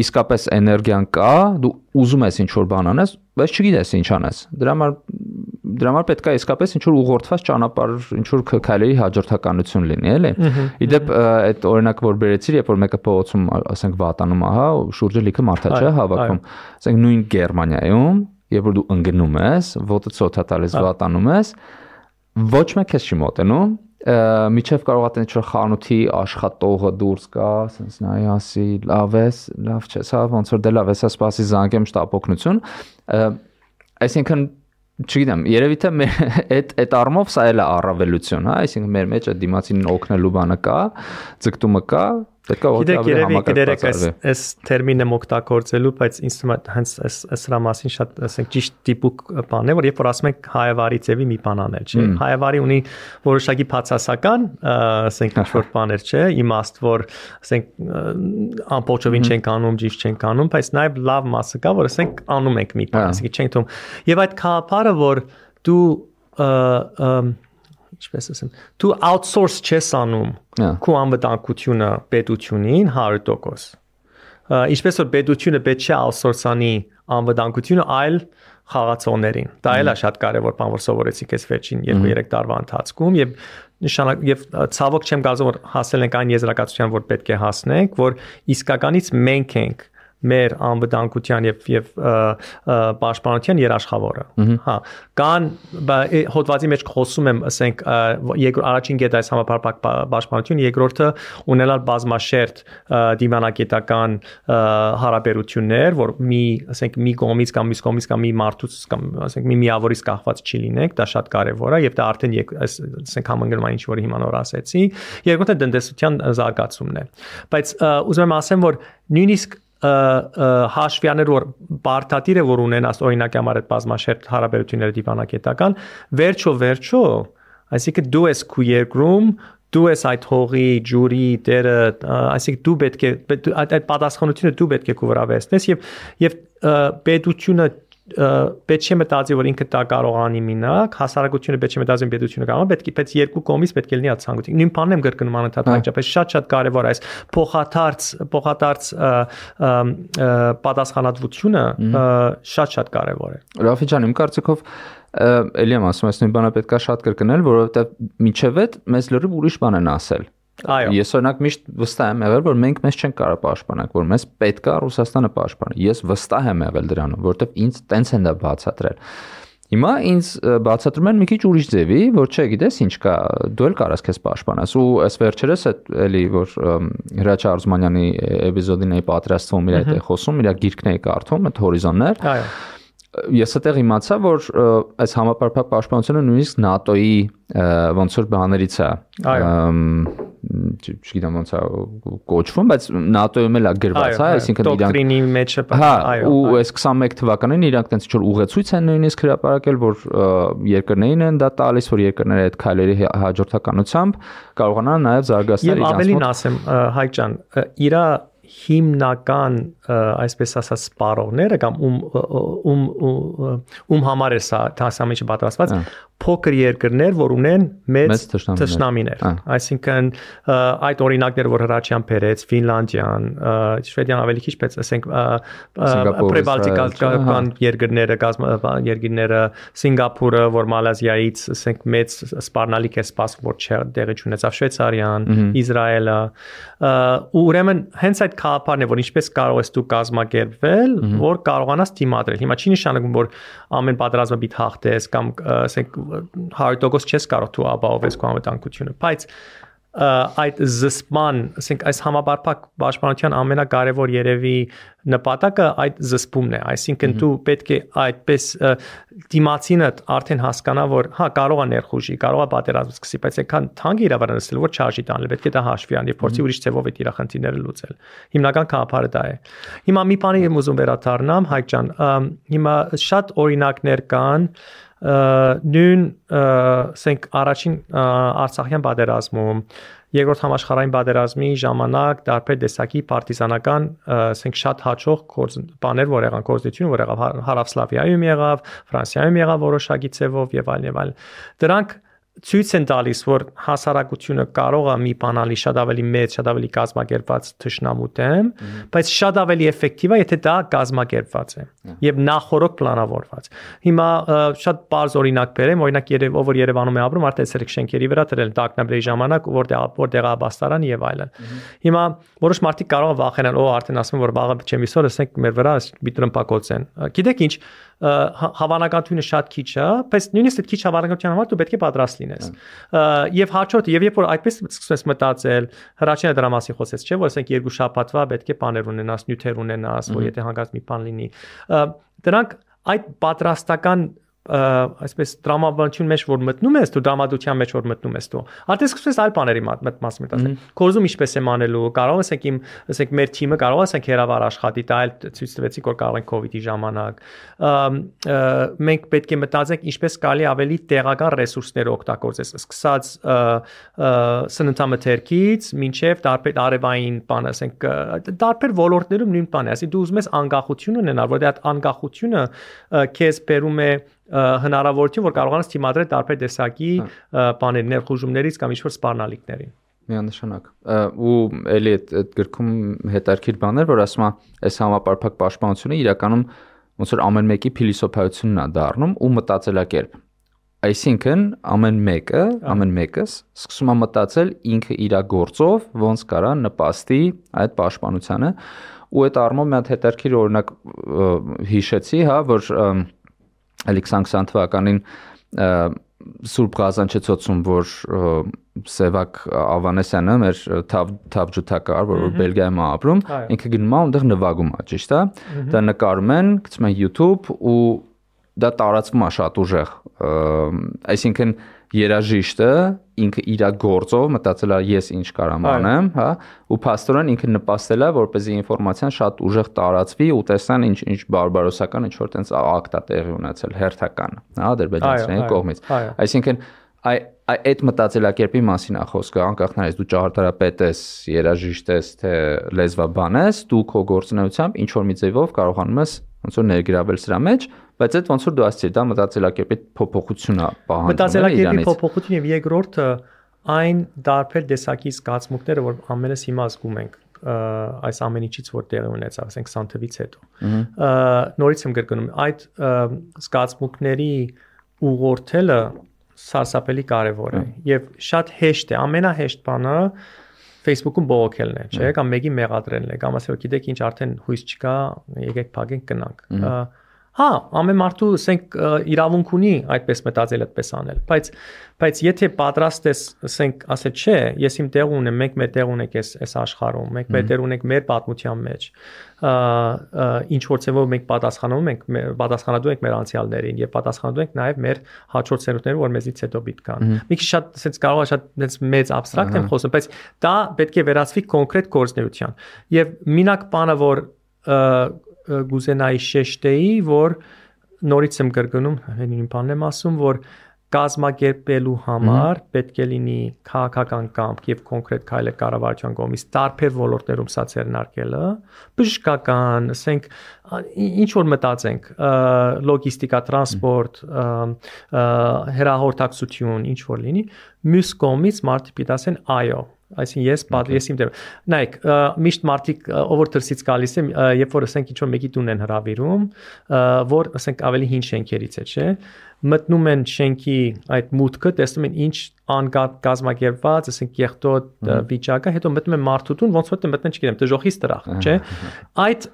իսկապես էներգիան կա, դու ուզում ես ինչ որ բան անես, բայց չգիտես ինչ անես։ Դրա համար դրա համար պետք է իսկապես ինչ որ ուղղորդված ճանապարհ, ինչ որ քայլերի հաջորդականություն լինի, էլի։ Իդեպ այդ օրինակ որ բերեցիր, երբ որ մեկը փողոցում, ասենք, վատանում, ահա, շուրջը լիքը մարդա չէ հավաքում։ Ասենք նույն Գերմանիայում, երբ որ դու ընկնում ես, ոտը ծոթա տալիս վատանում ես, ոչ մեկ քեզ չի մոտենում, միջև կարող է ինչ-որ խանութի աշխատողը դուրս գա, ասես նայ ասի, լավ ես, լավ չես, հա, ոնց որ դե լավ ես, սպասի զանգեմ շտապօգնություն։ Այսինքն չգիտեմ, երևի թե այդ այդ առումով սա էլ է առավելություն, հա, այսինքն մեր մեջ այդ դիմացին օգնելու բանը կա, ձգտումը կա, Պետք է օգտվել համակարգված գիտեք, այս այս տերմինը օգտագործելու, բայց ինձ թվում է հենց այս հրա մասին շատ, ասենք, ճիշտ տիպուկ բան է, որ երբ որ ասում ենք հայավարի ձևի մի բան անել, չէ։ Հայավարի ունի որոշակի բացասական, ասենք, ինչ-որ բաներ, չէ, իմաստ, որ ասենք ամբողջովին չենք անում, ճիշտ չենք անում, բայց նաև լավ մասը կա, որ ասենք անում ենք մի բան, ասենք չենք թվում։ Եվ այդ խափարը, որ դու ինչպես ասեմ, դու outsource չես անում քո անվտանգությունը պետությունին 100%։ Ինչպես որ պետությունը պետք չէ outsource-անի անվտանգությունը, այլ խաղացողներին։ Դա էլ է շատ կարևոր բան, որ սովորեցիք այս վերջին 2-3 տարվա ընթացքում եւ նշանակ եւ ցավոք չեմ կարծում որ հասել ենք այն եզրակացության, որ պետք է հասնենք, որ իսկականից մենք ենք մեր անվտանգության եւ եւ պաշտպանության երաշխավորը հա կան հոդվածի մեջ խոսում եմ ասենք երկրորդ առաջին գետը այս համապարփակ պաշտպանություն երկրորդը ունենալ բազմաշերտ դիվանագիտական հարաբերություններ որ մի ասենք մի կողմից կամ մյուս կողմից կամ մի մարդուց կամ ասենք մի միավորից կախված չի լինենք դա շատ կարեւոր է եւ դա արդեն այս ասենք համընկնում ինչ որ հիմա նոր ասեցի երկրորդը տնտեսության զարգացումն է բայց ուզում եմ ասեմ որ նույնիսկ հաշվյաներ որ բարթատիրը որ ունենաս օրինակ համար այդ բազմաշերտ հարաբերությունները դիվանագիտական վերջո վերջո այսինքն դու ես քու երկրում դու ես այդ հողի ջուրի դերը այսինքն դու պետք է այդ պատասխանությունը դու պետք է քու վրա վերցնես եւ եւ պետությունը պետք չէ մտածի որ ինքը դա կարող անի մինակ հասարակությունը պետք չէ մտածի պետությունը կարող պետք է բայց երկու կողմից պետք է լինի այդ ցանկություն նույն բանն եմ կրկնում անընդհատ հաջապես շատ-շատ կարևոր այս փոխադարձ փոխադարձ պատասխանատվությունը շատ-շատ կարևոր է Ռաֆի ջան իմ կարծիքով էլի եմ ասում, այս նույն բանը պետքա շատ կրկնել, որովհետև միջև այդ մեզ լրիվ ուրիշ բան են ասել Այո։ Ես օրինակ միշտ վստահ եմ եղել, որ մենք մեզ չենք կարող պաշտպանենք, որ մեզ պետք է Ռուսաստանը պաշտպանի։ Ես վստահ եմ եղել դրանում, որովհետև ինձ տենց են դա բացատրել։ Հիմա ինձ բացատրում են մի քիչ ուրիշ ձևի, որ չէ, գիտես ինչ կա, դու էլ կարաս քեզ պաշտպանես։ Ու այս վերջերս այդ էլի որ Հրաչ Արզմանյանի էպիզոդին էի պատրաստվում, իր այդ է խոսում, իր գիրքն էի կարդում, այդ հորիզոններ։ Այո ես այդտեղ իմացա, որ այս համապարփակ պաշտպանությունը նույնիսկ ՆԱՏՕ-ի ոնց որ բաներից է։ Այո չգիտեմ ոնց է կոչվում, բայց ՆԱՏՕ-ում էլ է գրված, հա, այսինքն իրանք դոկտրինի մեջ է, հա, այո։ Ու այս 21 թվականին իրանք տենց ինչ-որ ուղեցույց են նույնիսկ հրապարակել, որ երկրներին են դա տալիս, որ երկրները այդ քայլերի հաջորդականությամբ կարողանան նաև զարգացնել իրենց։ Եվ ավելին ասեմ, Հայկ ջան, իրա հիմնական այսպես ասած սպառողները կամ ում ում ում համար է սա հասամիջը պատրաստված փոքր երկրներ, որ ունեն մեծ թշնամիներ։ Այսինքն այդ օրինակները, որ Հրաչյան բերեց, Ֆինլանդիան, Շվեդիան ավելի քիչ, բայց ասենք պրեբալտիկական երկրները, երկրները, Սինգապուրը, որ Մալազիայից, ասենք մեծ սպառնալիք է սպասվում, որ տեղի չունեցավ Շվեյցարիան, Իսրայելը, ու ուրեմն հենց այդ քաղաքարն է, որ ինչպես կարող ես դու կազմակերպվել, որ կարողանաս թիմադրել։ Հիմա չի նշանակում, որ ամեն պատերազմը պիտի հաղթես կամ ասենք 100% չես կարող դու ապահովես քո անվտանգությունը, բայց այդ զսպման, ասենք այս համապարփակ պաշտպանության ամենակարևոր երևի նպատակը այդ զսպումն է, այսինքն դու պետք է այդպես դիմացինը արդեն հասկանա, որ հա կարող է ներխուժի, կարող է պատերազմ սկսի, բայց այնքան թանկ իրավարանցել, որ չարժի տանել, պետք է դա հաշվի անի, փորձի ուրիշ ձևով այդ իր խնդիրները լուծել։ Հիմնական քաղաքարը դա է։ Հիմա մի բանի եմ ուզում վերադառնամ, Հայկ ջան, հիմա շատ օրինակներ կան, նույն ասենք առաջին Արցախյան պատերազմում երկրորդ համաշխարհային պատերազմի ժամանակ դարբեր տեսակի պարտիզանական ասենք շատ հաջող բաներ որ եղան կորզություն որ եղավ Հարավսլավիայում եղավ Ֆրանսիայում եղավ որոշակի ցևով եւ այլն եւ այլն դրանք ցույց են տալիս, որ հասարակությունը կարող է մի բան ալի շատ ավելի մեծ, շատ ավելի կազմակերպված թշնամու դեմ, բայց շատ ավելի էֆեկտիվ է, եթե դա կազմակերպված է եւ նախորոք պլանավորված։ Հիմա շատ բարձ օրինակ բերեմ, օրինակ Երև, ով որ Երևանում է ապրում, արդեն ցերկ շենքերի վրա դրել տակնաբրեի ժամանակ, որտեղ որտեղ է բաստարան եւ այլն։ Հիմա որոշ մարդիկ կարող են վախենալ, օ, արդեն ասում որ վաղը չեմ իսօր, ասենք մեր վրա մի տրմպակոց են։ Գիտեք ինչ, հավանականությունը շատ քիչ է, բայց նույնիսկ այդ քիչ հավանականության համար դու պետք է պատրաստ լինես։ Եվ հաջորդը, եւ երբ որ այդպես սկսում ես մտածել, հրաչինը դրա մասին խոսեց, չէ՞ որ ասենք երկու շաբաթվա պետք է բաներ ունենաս, նյութեր ունենաս, որ եթե հանգած մի բան լինի։ Դրանք այդ պատրաստական այսպես դրամաբանություն մեջ որ մտնում ես, դու դրամատուրգիա մեջ որ մտնում ես դու, արդեն սկսում ես այլ բաների մաս մտածել։ Կորզում ինչպես եմ անելու, կարող ես իմ, ասենք մեր թիմը կարող ասենք հերավար աշխատի, դա էլ ցույց տվեցի, որ կարող են կոവിഡ്ի ժամանակ։ Մենք պետք է մտածենք ինչպես կարելի ավելի տեղական ռեսուրսներ օգտագործես, սկսած սննդամթերքից մինչև տարբեր արևային բան, ասենք տարբեր ոլորտներում նույն բանը, ասի դու ուզում ես անկախություն ունենալ, որտեղ այդ անկախությունը քեզ բերում է հնարավորություն, որ կարողանաս թիմադրել տարբեր տեսակի բաներ, ներխուժումներից կամ ինչ-որ սպառնալիքներին միանշանակ ու էլի այդ այդ գրքում հետարքիր բաներ որ ասում է այս համապարփակ պաշտպանությունը իրականում ոնց որ ամեն մեկի փիլիսոփայությունն է դառնում ու մտածելակերպ այսինքն ամեն մեկը ամեն մեկս սկսում է մտածել ինքը իր գործով ոնց կարա նպաստի այդ պաշտպանությանը ու այդ առումով մի հատ հետարքիր օրինակ հիշեցի հա որ էլի 2020 թվականին Սուրբ Ղազանչեցոցում, որ Սևակ Ավանեսյանը մեր թավ թավջութակար, որ Բելգիայում է ապրում, ինքը գնում է այնտեղ նվագում է, ճիշտ է։ Դա նկարում են, գցում են YouTube ու դա տարածվում է շատ ուժեղ։ Այսինքն երաժիշտը ինքը իր գործով մտածել է ես ինչ կարամ անեմ, հա, ու փաստորեն ինքը նպաստել է որպեսզի ինֆորմացիան շատ ուժեղ տարածվի ու տեսան ինչ ինչ բարբարոսական ինչ որ տենց ակտա տեղի ունեցել հերթական, հա, ադրբեջանցիների կողմից։ Այսինքն այ այդ մտածելակերպի մասին է խոսքը, անկախ նրանից դու ճարտարապետ ես, երաժիշտ ես, թե լեզվաբան ես, դու քո գործունեությամբ ինչ որ մի ձևով կարողանում ես ոնց որ ներգրավել սրա մեջ, բայց այդ ոնց որ դու ասացիր, դա մտածելակերպի փոփոխություն է պահանջում։ Մտածելակերպի փոփոխություն եւ երկրորդը այն դարբեր տեսակի զգացմունքները, որ ամենս հիմա զգում ենք այս ամեն ինչից որ տեղի ունեցավ, ասենք 20 թվից հետո։ Նորից եմ գրկնում այդ զգացմունքների ուղղորդելը սարսափելի կարևոր է եւ շատ հեշտ է, ամենահեշտ բանը Facebook-ում բողոքելն է, չէ՞, կամ մեկի մեղադրելն է, կամ ասել, գիտեք ինչ, արդեն հույս չկա, եկեք փակենք գնանք։ Հա, ամեն մարդու ասենք իրավունք ունի այդպես մտածել, այդպես անել, բայց բայց եթե պատրաստ ես, ասենք, ասել, չէ, ես իմ տեղ ունեմ, մենք մեր տեղ ունենք այս այս աշխարհում, մենք մեր տեղ ունենք մեր պատմության մեջ, ինչ որ ցեվով մենք պատասխանում ենք, պատասխանատու ենք մեր անցյալներին եւ պատասխանատու ենք նաեւ մեր հաջորդ սերունդներին, որ մեզից հետո բիտ կան։ Մի քիչ շատ ասենց կարող է շատ այնպես մեծ абստրակտ եմ խոսում, բայց դա պետք է վերածվի կոնկրետ գործնեության։ Եվ մինակ բանը, որ գուզենայի շեշտեի, որ նորից եմ կրկնում, հենին բանն եմ ասում, որ կազմակերպելու համար պետք է լինի քաղաքական կամք եւ կոնկրետ քայլեր կառավարության կողմից տարբեր ոլորտներում սա ցերնարկելը, բժշկական, ասենք ինչ որ մտածենք, լոգիստիկա, տրանսպորտ, հերահորտակցություն, ինչ որ լինի, մյուս կողմից մարդիկ պիտի ասեն այո, Այսինքն ես ես իմ դեր։ Նայեք, միշտ մարդիկ ով որ դրսից գալիս է, երբ որ ասենք ինչ որ մեկի տուն են հravirում, որ ասենք ավելի հին շենքերից է, չէ՞ մտնում են շենքի այդ մուտքը, տեսնում են ինչ անկազմակերպված, ասենք եղտոտ վիճակը, հետո մտնում են մարդու տուն, ոնց որ մտնեն, չգիտեմ, դժոխից տրախ, չէ։ Այդ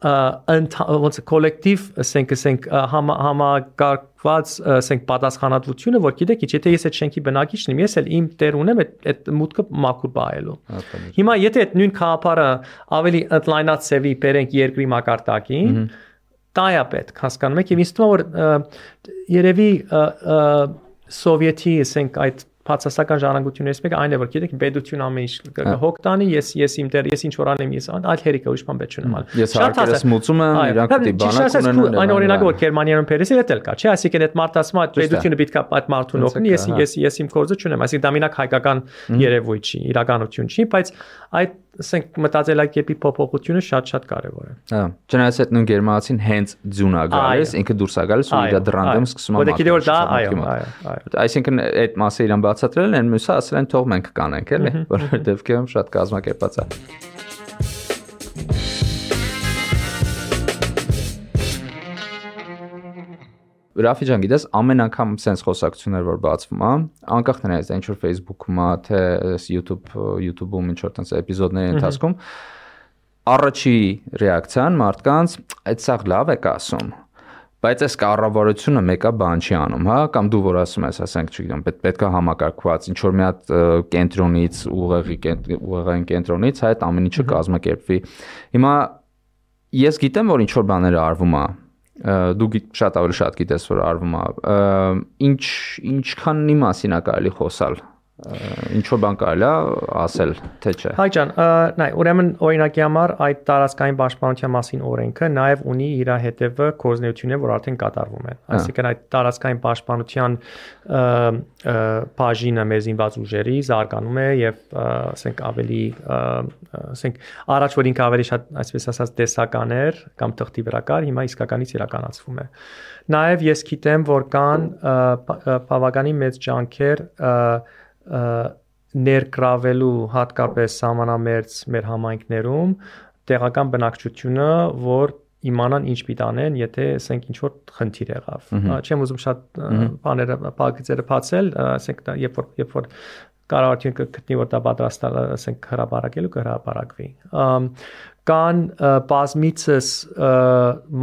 ոնց կոլեկտիվ, ասենք, ասենք համակարգված, ասենք պատասխանատվությունը, որ գիտեք, եթե ես այդ շենքի բնակիչն եմ, ես էլ իմ տեր ունեմ այդ այդ մուտքը մաքուր բայելու։ Հիմա եթե այդ նույն խաղապարը ավելի ընդլայնացվի, բերենք երկրի մակարդակին, դա է պետք, հասկանում եք, եւ ինձ թվում է որ երևի սովետի, ասենք այդ բացասական ժառանգություններից մեկը այն է որ գիտեք պետություն ամեն ինչ հոգ տանի ես ես իմ դեր ես ինչ որ անեմ ես այլ հերիքա ուրիշ բան պետք չունեմ այլ ես հարկերս մուծում եմ իրանք պետք է բանակ ունենան այն օրինակը որ Գերմանիայում փերեսի հետ էլ կա չէ այսինքն այդ մարդ ասում է պետությունը պետք է այդ մարդուն օգնի ես ես ես իմ կորձը չունեմ այսինքն դա մենակ հայկական երևույթ չի իրականություն չի բայց այդ ասենք մտածելակերպի փոփոխությունը շատ-շատ կարևոր է։ Հա, չնայած այդ նույն գերմանացին հենց ձուն է գալիս, ինքը դուրս է գալիս ու իր դրանդում սկսում է։ Որտե գիտե որ դա այո, այո։ Այսինքն այդ մասը իրան բացատրել են, մյուսը ասել են թող մենք կանենք, էլի, որովհետև կերում շատ կազմակերպած է։ Ռաֆի ջան, գիտես, ամեն անգամ sense խոսակցություններ որ բացվում է, անկախ նրանից, ինչ որ Facebook-ում է, թե YouTube YouTube-ում ինչ որ տես էպիզոդների ընթացքում, առաջի ռեակցիան մարդկանց այդ սաղ լավ եք ասում բայց այս կառավարությունը մեկա բան չի անում, հա, կամ դու որ ասում ես, ասենք, չգիտեմ, պետք պետքա համակարգված ինչ որ մի հատ կենտրոնից, ուղեղի ուղեղային կենտրոնից այդ ամեն ինչը կազմակերպվի։ Հիմա ես գիտեմ, որ ինչ որ բաներ արվում է, դու շատ ավելի շատ գիտես որ արվում է ինչ ինչքանի մասին է կարելի խոսալ ինչ որ բան կարելի է ասել թե չէ հայ ջան նայ ուրեմն օրինակի համար այդ տարածքային պաշտպանության մասին օրենքը նաև ունի իր հետևը կորզնեությունները որ արդեն կատարվում են այսինքն այդ տարածքային պաշտպանության բաժինը մեր զինված ուժերի զարգանում է եւ ասենք ավելի ասենք առաջ որ ինքը ավելի շատ այսպես ասած տեսական էր կամ թղթի վրա կար հիմա իսկականից իրականացվում է նաև ես գիտեմ որ կան բավականին մեծ ջանքեր ներգրավելու հատկապես համանամերձ մեր համայնքներում տեղական բնակչությունը, որ իմանան ինչ պիտի անեն, եթե ասենք ինչ որ խնդիր եղավ։ Չեմ ուզում շատ բաները բաղկիցերը բացել, ասենք երբ որ երբ որ կառավարությունը կգտնի որ դա պատրաստ է, ասենք հրապարակելու կհրապարակվի կան բազմիցս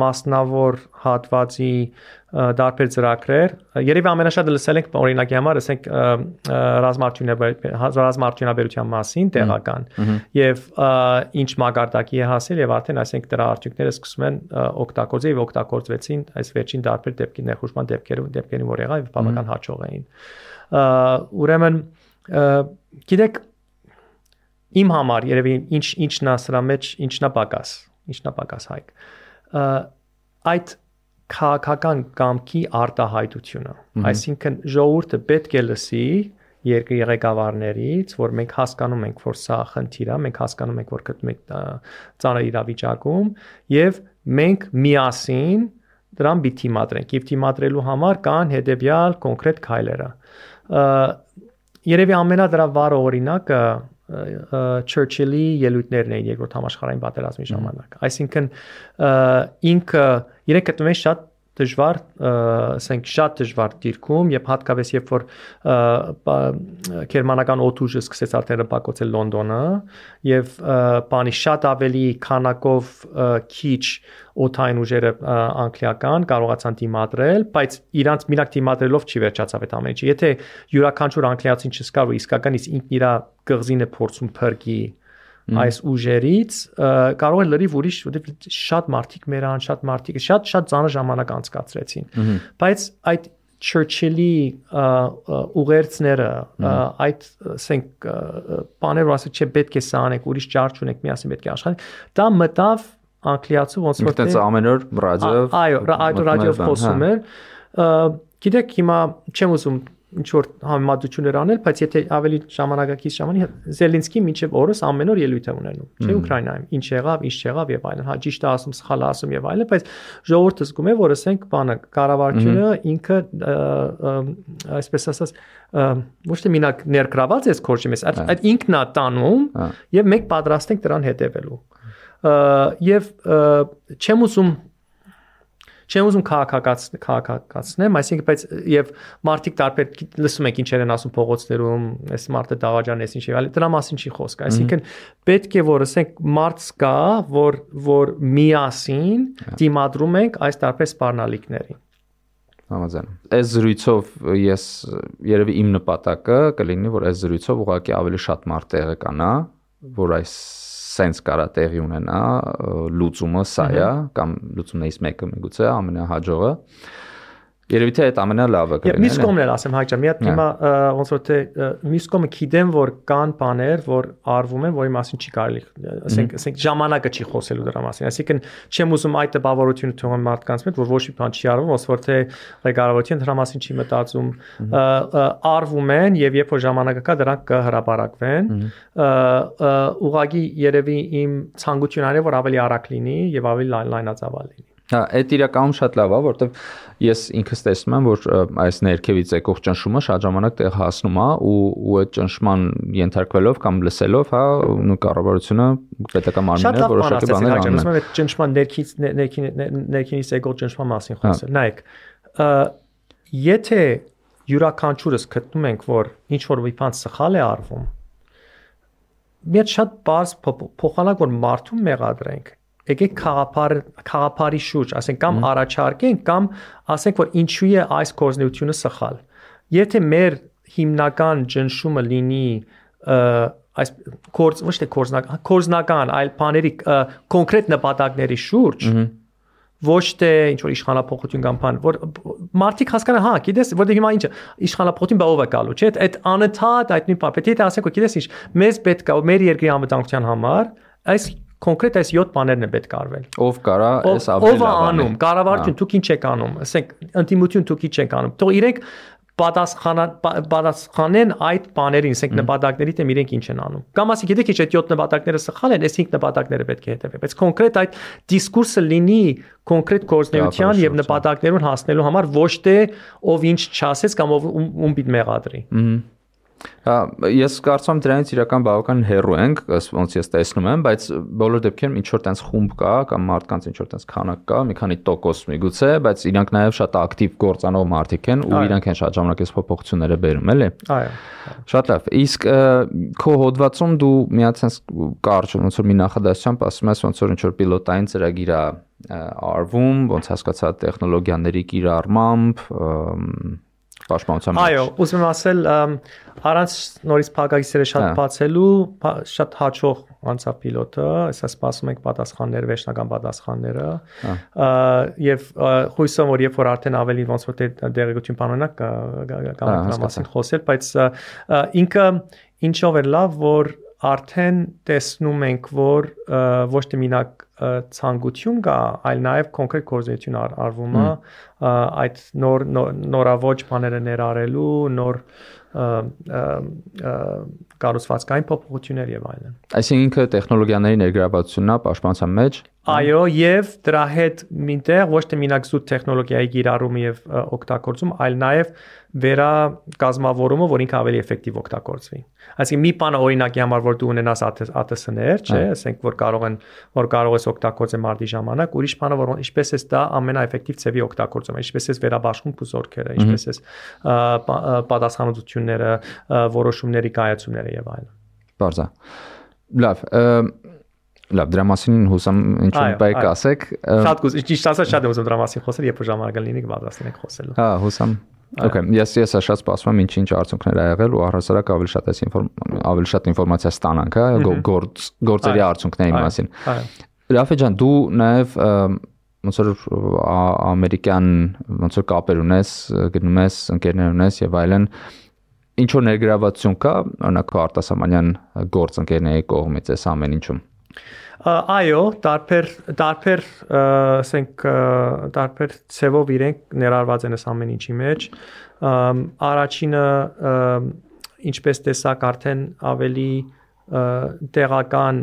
մասնավոր հատվածի դարբեր ծրագրեր երևի ամենաշատը լսել ենք օրինակի համար ասենք ռազմարտունաբերության մասին տեղական եւ ինչ մագարտակի է հասել եւ արդեն ասենք դրա արդյունքները սկսում են օգտագործել եւ օգտագործվեցին այս վերջին դարբեր դեպքի ներխուժման դեպքերում դեպքերին որ եղավ եւ բավական հաջող էին ուրեմն գիտեք իմ համար երևի ինչ ինչն է սրա մեջ ինչն է պակաս ինչն է պակաս հայք այդ քաղաքական կամքի արտահայտությունը այսինքն ժողովուրդը պետք է լսի երկրի ղեկավարներից, որ մենք հասկանում ենք, որ սա խնդիր է, մենք հասկանում ենք, որ գտնում ենք ծանր իրավիճակում եւ մենք միասին դրան պիտի թիմադրենք։ Եվ թիմադրելու համար կան հետեւյալ կոնկրետ քայլերը։ Երևի ամենադրա վառ օրինակը Churchill-ի ելույթներն էին երկրորդ համաշխարհային պատերազմի ժամանակ։ Այսինքն ինքը իրենք գտնում են շատ դժվար, ասենք շատ դժվար դիրքում եւ հատկապես երբ որ գերմանական օթուժը սկսեց արդեն ռմբակոծել Լոնդոնը եւ բանի շատ ավելի քանակով քիչ օթային ուժերը անգլիական կարողացան դիմադրել, բայց իրանց մինակ դիմադրելով չի վերջացավ այդ ամենը։ Եթե յուրաքանչյուր անգլիացին չսկար ու իսկականից ինքն իր գղզինը փորձում փրկի այս ուժերից կարող է լրիվ ուրիշ որովհետեւ շատ մարդիկ մերան, շատ մարդիկ շատ շատ ծանր ժամանակ անցկացրեցին։ Բայց այդ Churchill-ի ուղերձները այդ ասենք բաներ ասեք չէ պետք է սա անեք ուրիշ ճար չունեք միասին պետք է աշխատենք դա մտավ անգլիացու ոնց որ դե ամեն օր ռադիոյով այո ռադիոյով խոսում էր գիտեք հիմա չեմ ուզում ինչ որ համեմատություններ անել, բայց եթե ավելի ժամանակակից ժամանի Զելինսկի մինչև օրս ամեն օր ելույթ է ունենում, չէ՞ Ուկրաինայում, ինչ եղավ, ինչ չեղավ եւ այլն, հա ճիշտ է ասում, սխալ է ասում եւ այլն, բայց ժողովուրդը զգում է, որ ասենք բանը կառավարությունը ինքը այսպես ասած ոչ թե մինակ ներգրաված է քորճի մեզ, այդ ինքն է տանում հա։ եւ մենք պատրաստ ենք դրան հետևելու։ Եվ չեմ ուզում Չեմ ուզում քաղաքակացնել, քաղաքակացնեմ, այսինքն բայց եւ մարդիկ տարբեր լսում եք ինչեր են ասում փողոցներում, այս մարդը դաղաճան էս ինչ եւ այլն, դրա մասին չի խոսք։ Այսինքն պետք է որ ասենք մարդ կա, որ որ միասին դիմադրում ենք այս տարբեր սպառնալիքներին համաձայն։ Այս զրույցով ես երևի իմ նպատակը կլինի, որ այս զրույցով ուղղակի ավելի շատ մարդ տեղը կանա, որ այս սենց կարա տեղի ունենա լուծումը սա է կամ լուծումներից մեկը միգուցե ամենահաջողը Երևի թե այդ ամենալավը կլինի։ Մյուս կողմն էլ ասեմ հայ ջան, մի հատ հիմա ոնց որ թե մյուս կողմը գիտեմ որ կան բաներ, որ արվում են, որի մասին չի կարելի, ասենք, ասենք ժամանակը չի խոսելու դրա մասին։ Այսինքն չեմ ուզում այդ տպավորությունը թողնել մարդկանց մեջ, որ ոչ մի բան չի արվում, ոնց որ թե ղեկավարությունը դրա մասին չի մտածում, արվում են եւ երբ որ ժամանակը կա դրանք կհրապարակվեն։ Ուղղակի երևի իմ ցանկությունն է որ ավելի արագ լինի եւ ավելի լայնածավալ լինի։ Հա, այդ իրականում շատ լավ է, որովհետև ես ինքս տեսնում եմ, որ այս ներքևից եկող ճնշումը շատ ժամանակ տեղ հասնում է ու ու այդ ճնշման ենթարկվելով կամ լսելով, հա, ու կառավարությունը պետական մարմինները որոշակի բաներ անում են։ Շատ լավ այդ ճնշման ներքից ներքինից եկող ճնշման մասին հա։ խոսել։ Նայեք, եթե յուրաքանչյուրս գտնում ենք, որ ինչ որ մի բան սխալ է արվում, մի հատ շատ բարձ փոխանակ որ մարդու մեղադրենք եկեք խաղապար խաղապարի շուրջ, ասենք կամ առաջարկենք կամ ասենք որ ինչու է այս կորզնությունը սխալ։ Եթե մեր հիմնական ճնշումը լինի այս կորզ ոչ թե կորզնական, կորզնական, այլ բաների կոնկրետ նպատակների շուրջ, ոչ թե ինչ որ իշխանապողություն կամ բան, որ մարդիկ հասկանան, հա, գիտես, որտեղ հիմա ինչը իշխանապողություն բաղով է գալու, չէ՞, այդ անընդհատ այդ նույն պետք է ասենք, որ գիտես ինչ, մեզ պետք է մեր երկրի անվտանգության համար այս կոնկրետ այս 7 բաներն է պետք արվել։ Ով կարա այս ավելի լավ անի։ Ով անում, կառավարություն դուք ինչ եք անում, ասենք ընդդիմություն դուք ինչ եք անում։ Թող իրենք պատասխանա պատասխանեն այդ բաներին, ասենք նպատակների դեմ իրենք ինչ են անում։ Կամ ասենք եթե քիչ այդ 7 նպատակները սխալ են, այս 5 նպատակները պետք է հետևի։ Բայց կոնկրետ այդ դիսկուրսը լինի կոնկրետ կորզնեության եւ նպատակներուն հասնելու համար ոչ թե ով ինչ չասեց կամ ով ում պիտ մեղադրի։ Ահա Հա, ես կարծում եմ դրանից իրական բավական հեռու ենք, ոնց ես տեսնում եմ, բայց բոլոր դեպքերում ինչ որ տենց խումբ կա կամ մարդկանց ինչ որ տենց քանակ կա, մի քանի տոկոս միգուցե, բայց իրանք նաև շատ ակտիվ գործանող մարդիկ են ու իրանք են շատ ժամանակ այս փոփոխությունները բերում, էլի։ Այո։ Շատ լավ։ Իսկ քո հոդվածում դու մի հատ sense կարճ ոնց որ մի նախադասությամբ ասում ես ոնց որ ինչ որ պիլոտային ծրագիր է արվում, ոնց հասկացա տեխնոլոգիաների կիրառմամբ, պաշտպանության մեջ։ Այո, ուզում եմ ասել, առանց նորից փակագիսերը շատ հա։ բացելու, շատ հաջող անցավ պիլոտը, այսա սպասում ենք պատասխաններ, վերջնական պատասխանները։ հա։ Եվ հույսով որ երբ որ արդեն ավելի ոնց որ դեղեցություն բանոնակ կամ հա, դրա մասին խոսել, բայց ինքը ինչով է լավ, որ արդեն տեսնում ենք, որ ոչ թե մինակ ցանկություն կա, այլ նաև կոնկրետ գործունեություն արվում է այդ նոր նորավոճ բաները ներառելու, նոր կառուցվածքային փոփոխություններ եւ այլն։ Այսինքն ինքը տեխնոլոգիաների ներգրավվածությունն է պաշտպանության մեջ։ Այո, եւ դրա հետ մինտեղ ոչ թե մինակ զուտ տեխնոլոգիայի գիրառումը եւ օգտագործում, այլ նաեւ վերա կազմավորումը, որ ինքը ավելի էֆեկտիվ օգտագործվի։ Այսինքն մի բան օրինակի համար որ դու ունենաս ATS-ներ, չէ, ասենք որ կարող են որ կարող ես օգտագործել մարտի ժամանակ, ուրիշ բանը որ ինչպես է դա ամենաէֆեկտիվ ծավի օգտագործում, ինչպես է վերաբաշխում փուսորքերը, ինչպես է պատասխանատվությունները, որոշումների կայացումները եւ այլն։ Բարձա։ Լավ, Լավ, դրա մասին հուսամ ինչ-որ բայ կասեք։ Շատ կուզ, ճիշտ ասած շատ եմ ուզում դրա մասին խոսել, երբ ժամանակը լինի կպատրաստենք խոսելու։ Հա, հուսամ Okay, ես ես շատ սպասում եմ ինչ-ինչ արդյունքներ ա եղել ու առհասարակ ավելի շատ ինֆորմ ավելի շատ ինֆորմացիա ստանանք, հա, գործ գործերի արդյունքների մասին։ Ռաֆե ջան, դու նաև ոնց որ ամերիկյան ոնց որ կապեր ունես, գնում ես, ընկերներ ունես եւ այլն ինչ որ ներգրավվածություն կա, օրինակ արտասահմանյան գործ ընկերների կողմից այս ամեն ինչում այո, տարբեր տարբեր ասենք տարբեր ցևով իրենք ներառված են այս ամեն ինչի մեջ։ Առաջինը ինչպես տեսակ արդեն ավելի տեղական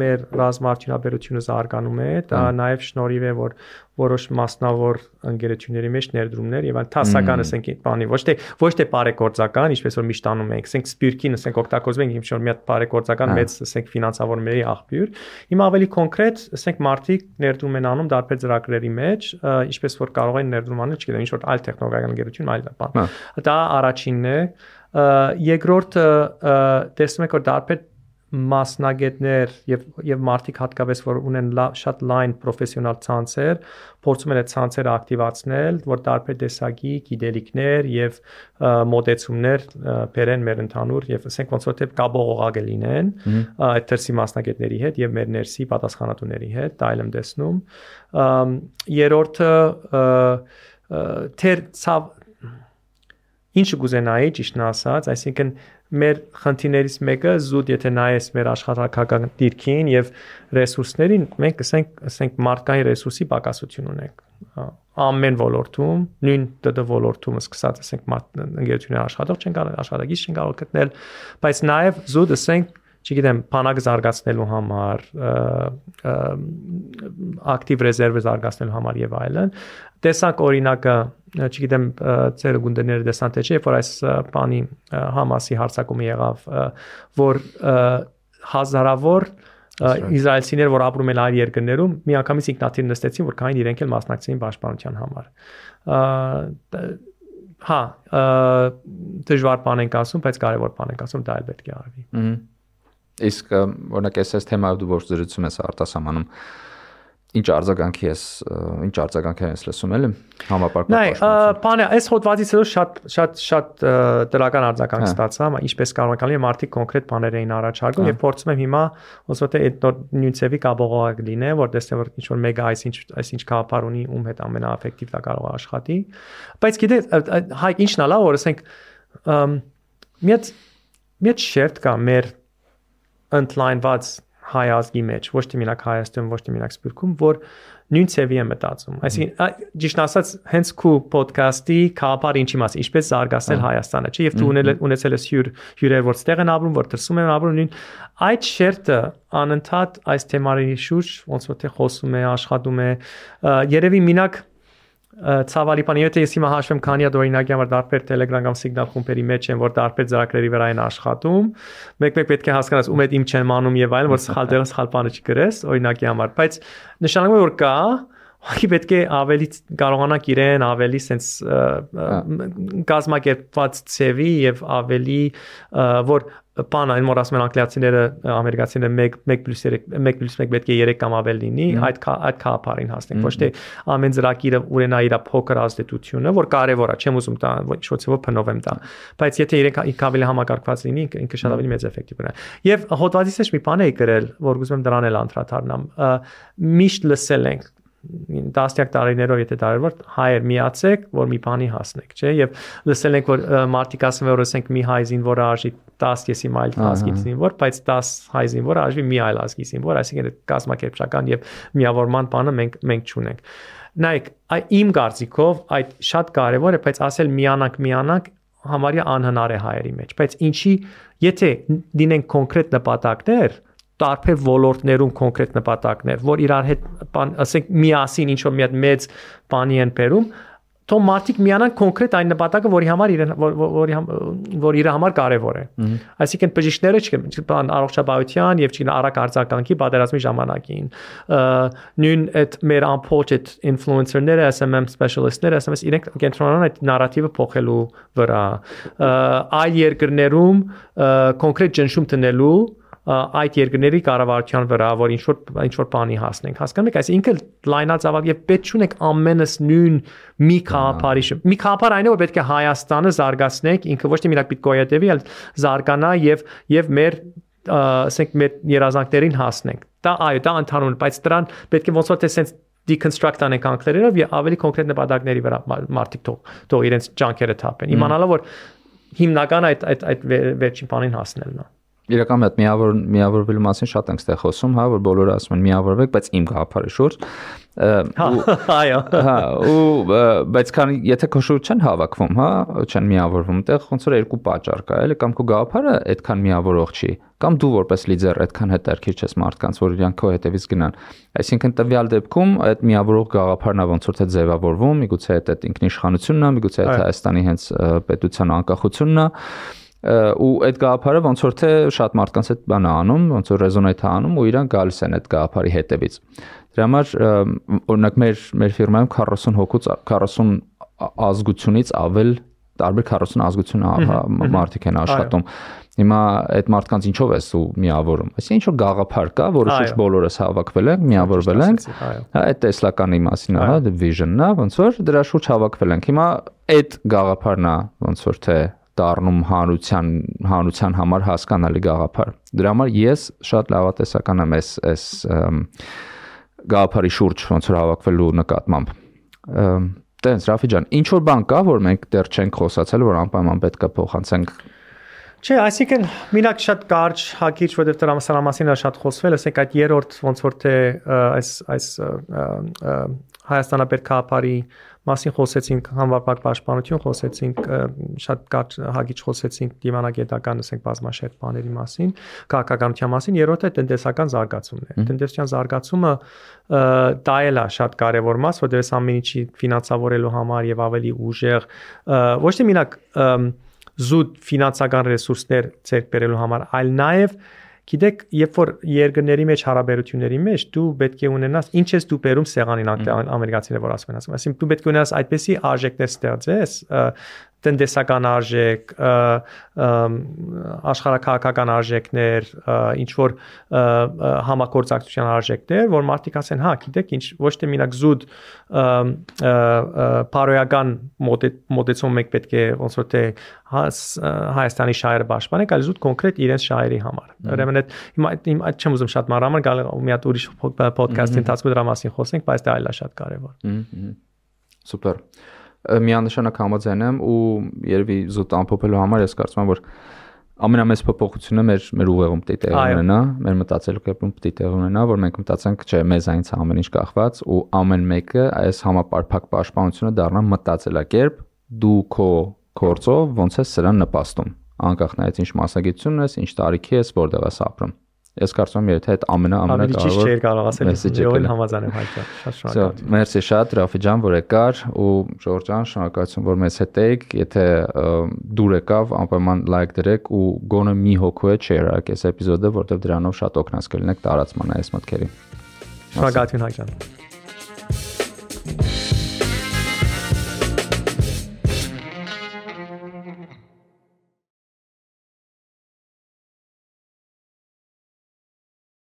մեր ռազմարտյունաբերությունը զարգանում է, դա նաև շնորհիվ է որ որոշ մասնավոր ընկերությունների մեջ ներդրումներ եւ այն տասական ասենք բանի ոչ թե ոչ թե բարեգործական, ինչպես որ միշտ անում ենք, ասենք սպիրկին ասենք օգտագործում ենք ինչ-որ մի հատ բարեգործական մեծ ասենք ֆինանսավորումների աղբյուր։ Հիմա ավելի կոնկրետ ասենք մարտիկ ներդրում են անում դարբեր ծրագրերի մեջ, ինչպես որ կարող են ներդրում անել, չգիտեմ, ինչ-որ այլ տեխնոլոգիական ընկերություն, այլ բան։ Դա առաջինն է։ Երկրորդը տեսնում եք որ դարբեր մասնագետներ եւ եւ մարդիկ հատկապես որ ունեն լավ, շատ լայն պրոֆեսիոնալ ցանցեր, փորձում են այդ ցանցերը ակտիվացնել, որ տարբեր տեսակի գիտելիքներ եւ մոտեցումներ բերեն մեր ընդհանուր եւ ասենք ոնց որ թե կաբողողագը լինեն այդ դրսի մասնագետների հետ եւ մեր ներսի պատասխանատուների հետ, դա այլմ տեսնում։ Երրորդը թեր ինչը կուզենայի ճիշտն ասած, այսինքն մեր խնդիրներից մեկը զուտ եթե նայես մեր աշխատանքական դիրքին եւ ռեսուրսներին, մենք ասենք ասենք մարդկային ռեսուրսի պակասություն ունենք ամեն ոլորտում, նույն ՏՏ ոլորտում սկսած ասենք ընկերությունների աշխատող չեն կարող աշխատակից չեն կարող գտնել, բայց նաև զուտ ասենք չգիտեմ, բանակը զարգացնելու համար, ակտիվ ռեզերվը զարգացնելու համար եւ այլն։ Տեսանք օրինակը, չգիտեմ, ծերը գունդերները տեսան թե չէ, որ այս բանի Համասի հարցակումը եղավ, որ հազարավոր իսրայելցիներ, որ ապրում են այլ երկրներում, միանգամից ինքնաթիռ նստեցին, որ քային իրենք էլ մասնակցեին պաշտպանության համար։ Հա, դժվար բան ենք ասում, բայց կարևոր բան ենք ասում, դա էլ պետք է արվի։ Ահա Իսկ օրինակ այս այս թեմայով դու որ զրուցում ես արտասահմանում ինչ արձագանքի ես ինչ արձագանք ես լսում էլի համապարփակ Նայ, բանը այս հոդվածից հետո շատ շատ շատ դրական արձագանք հա։ ստացա, ինչպես կարող եք ալի մարդիկ կոնկրետ բաներ էին առաջարկում եւ փորձում եմ հիմա ոնց որ թե այդ նոր նյունցեվի կաբողակ լինե, որ տեսնեմ որ ինչ որ մեգա այսինչ այսինչ կապար ունի ում հետ ամենաէֆեկտիվ դա կարող է աշխատի։ Բայց գիտեք, հայ ինչն ալա որ ասենք մի հատ մի հատ շերտ կա մեր ընդլայնված հայ ազգի մեջ, ոչ թե մենակ Հայաստան, ոչ թե մենակ Սփյուռքում, որ նույն ցևի է մտածում։ Այսինքն, ճիշտ ասած, հենց քու ոդկասթի կապար ինչի մաս, ինչպես զարգացնել Հայաստանը, չէ՞, եւ դու ունել ունեցել ես հյուր հյուրեր, որ ստեղ են ապրում, որ դրսում են ապրում, նույն այդ շերտը անընդհատ այս թեմաների շուրջ ոնց որ թե խոսում է, աշխատում է, երևի մենակ ցավալի բան, եթե ես հիմա հաշվեմ քանի հատ օրինակի համար դարբեր Telegram կամ Signal խումբերի մեջ են, որ դարբեր ծրագրերի վրա են աշխատում, մեկ-մեկ պետք է հասկանաս ում հետ իմ չեն մանում եւ այլն, որ սխալ տեղը սխալ բանը չգրես օրինակի համար, բայց նշանակում է որ կա Ուղղակի պետք է ավելի կարողանանք իրեն ավելի sense կազմակերպված ծևի եւ ավելի որ բան այն որ ասում են անգլիացիները ամերիկացիները 1 1+3 1+1 պետք է 3 կամ ավել լինի այդ այդ քապարին հասնենք ոչ թե ամեն ծրագիրը ունենա իր փոքր ազդեցությունը որ կարևոր է չեմ ուզում տա ոչ ոչով փնովեմ տա բայց եթե իրենք ավելի համակարգված լինի ինքը շատ ավելի մեծ էֆեկտիվ կունենա եւ հոդվածից էջ մի բան էի գրել որ ուզում եմ դրան էլ անդրադառնամ միշտ լսել ենք տասնյակ տարիներով եթե տարերով հայեր միացեք, որ մի բանի հասնեք, չէ՞։ Եվ լսել ենք որ մարտիկ ասում է որ ասենք մի հայ զինվորը արժի 10 եսի մայլ ազգի զինվոր, բայց 10 հայ զինվորը արժի մի այլ ազգի զինվոր, այսինքն կազմակերպչական եւ միավորման բանը մենք մենք չունենք։ Նայեք, այ իմ կարծիքով այդ շատ կարեւոր է, բայց ասել միանանք միանանք համարյա անհնար է հայերի մեջ, բայց ինչի եթե դինենք կոնկրետ նպատակներ, տարբեր ոլորտներում կոնկրետ նպատակներ, որ իրար հետ ասենք միասին ինչ որ մի հատ մեծ բանի են բերում, թող մարդիկ միանան կոնկրետ այն նպատակը, որի համար իրեն որի որ իր համար կարևոր է։ Այսինքն բժիշկները չկան առողջապահության եւ չին արագ արձագանքի պատերազմի ժամանակին։ Նույն այդ մեր այդ ինֆլուենսերները, SMM specialist-ները, SMS իրենք կենտրոնանան այդ նարատիվը փոխելու վրա։ Այլ երկրներում կոնկրետ ճնշում տնելու այդ երկրների կառավարության վրա, որ ինչ որ ինչ որ բանի հասնենք։ Հասկանում եք, այսինքն լայնածավալ եւ պետք չունենք ամենս նույն մի խաղապարի։ Մի խաղապար այն է, որ պետք է Հայաստանը զարգացնենք, ինքը ոչ թե միակ պիտի գոյատևի, այլ զարգանա եւ եւ մեր ասենք մեր երազանքներին հասնենք։ Դա այո, դա ընդհանուր, բայց դրան պետք է ոնց որ թե sense deconstruct անենք անկլերերով եւ ավելի կոնկրետ նպատակների վրա մարդիկ թող թող իրենց ջանքերը թափեն։ Իմանալով որ հիմնական այդ այդ այդ վերջին բանին հասնելն է իրական այդ միավոր միավորվելու մասին շատ ենք ստեղ խոսում, հա, որ բոլորը ասում են միավորվեք, բայց իմ գաղափարի շուրջ հա, այո հա ու բայց քան եթե քո շուրջ չեն հավաքվում, հա, չեն միավորվում, այդտեղ ոնց որ երկու պատճառ կա, էլի կամ քո գաղափարը այդքան միավորող չի, կամ դու որպես լիդեր այդքան հետարքիր չես մարդկանց, որ իրանք քո հետևից գնան։ Այսինքն տվյալ դեպքում այդ միավորող գաղափարն է ոնց որ թե ձևավորվում, միգուցե այդ ինքնիշխանությունն է, միգուցե այդ Հայաստանի հենց պետության անկախությունն է ու այդ գաղափարը ոնց որ թե շատ մարդկանց այդ բանը անում, ոնց որ ռեզոնեյթ անում ու իրանք գալիս են այդ գաղափարի հետևից։ Դրա համար օրինակ մեր մեր ֆիրմայում 40 հոգուց 40 ազգությունից ավել տարբեր 40 ազգություն մարդիկ են աշխատում։ Հիմա այդ մարդկանց ինչով ես ու միավորում։ Այսինքն ինչ որ գաղափար կա, որը շուրջ բոլորս հավաքվել ենք, միավորվել ենք։ Հա, այդ տեսլականի մասին է, հա, vision-ն է, ոնց որ դրա շուրջ հավաքվել ենք։ Հիմա այդ գաղափարն է, ոնց որ թե դառնում հանրության հանրության համար հասկանալի գաղափար։ Դրա համար ես շատ լավատեսական եմ այս այս գաղափարի շուրջ ոնց որ հավաքվելու նկատմամբ։ Տենց Ռաֆի ջան, ինչ որ բան կա, որ մենք դեռ չենք խոսացել, որ անպայման պետք է փոխանցենք Չէ, այսինքն մինակ շատ կարճ հակիչ, որովհետև դրա սրա մասին է շատ խոսվել, ասենք այդ երրորդ ոնց որ թե այս այս Հայաստանապետքապարի մասին խոսեցինք, համապարփակ պաշտպանություն խոսեցինք, շատ կարճ հագիչ խոսեցինք դիվանագետական, ասենք բազմաշերտ բաների մասին, քաղաքականության մասին, երրորդը տնտեսական զարգացումն է։ Տնտեսության զարգացումը դա էլ է շատ կարևոր մաս, որտեղ այս ամեն ինչի ֆինանսավորելու համար եւ ավելի ուժեղ ոչ թե մենակ զուտ ֆինանսական ռեսուրսներ ցերկ բերելու համար, այլ նաեւ Գիտեք, երբ որ երկրների մեջ հարաբերությունների մեջ դու պետք է ունենաս ինչ ես դու բերում սեղանին ամերիկացիները որ ասում են ասում, այսինքն դու պետք է ունենաս այդպեսի արժեքներ ստեղծես, տնտեսական արժեք, աշխարհակահաղական արժեքներ, ինչ որ համագործակցության արժեքներ, որ մարդիկ ասեն, հա, գիտեք, ինչ ոչ թե մենակ զուտ բարոյական մոտեցում մեկ պետք է ոնց որ թե Հայաստանի շահերը պաշտպանեք, այլ զուտ կոնկրետ իրենց շահերի համար։ Ուրեմն այդ հիմա այդ չեմ ուզում շատ մանրամասն գալ մի հատ ուրիշ ոդքասթի ընթացքում դրա մասին խոսենք, բայց դա այլ է շատ կարևոր։ Սուպեր միանշանակ համաձայն եմ ու երևի զուտ ամփոփելու համար ես կարծում եմ որ ամենամեծ փոփոխությունը մեր մեր ուղեղում պետք է ունենա, մեր մտածելու կերպում պետք է ունենա, որ մենք մտածենք, չէ, մեզանից ամեն ինչ կախված ու ամեն մեկը այս համապարփակ պաշտպանությունը դառնա մտածելակերպ, դու քո կորցով ոնց է սրան նպաստում, անկախ նայած ինչ մասնագիտություն ես, ինչ տարիքի ես, որտեղ ես ապրում։ Ես կարծում եմ եթե այդ ամենա ամենակարևոր չէր կարող ասել յոն համաձայն եմ հայտա շատ շնորհակալ մերսի շատ Ռաֆի ջան որ եկար ու Ժորժ ջան շնորհակալություն որ մեզ հետ եք եթե դուր եկավ անպայման լայք դրեք ու գոնե մի հոգու է արեք այս էպիզոդը որտեղ դրանով շատ օգնած կլինեք տարածման այս մտքերի Շնորհակալություն հայ ջան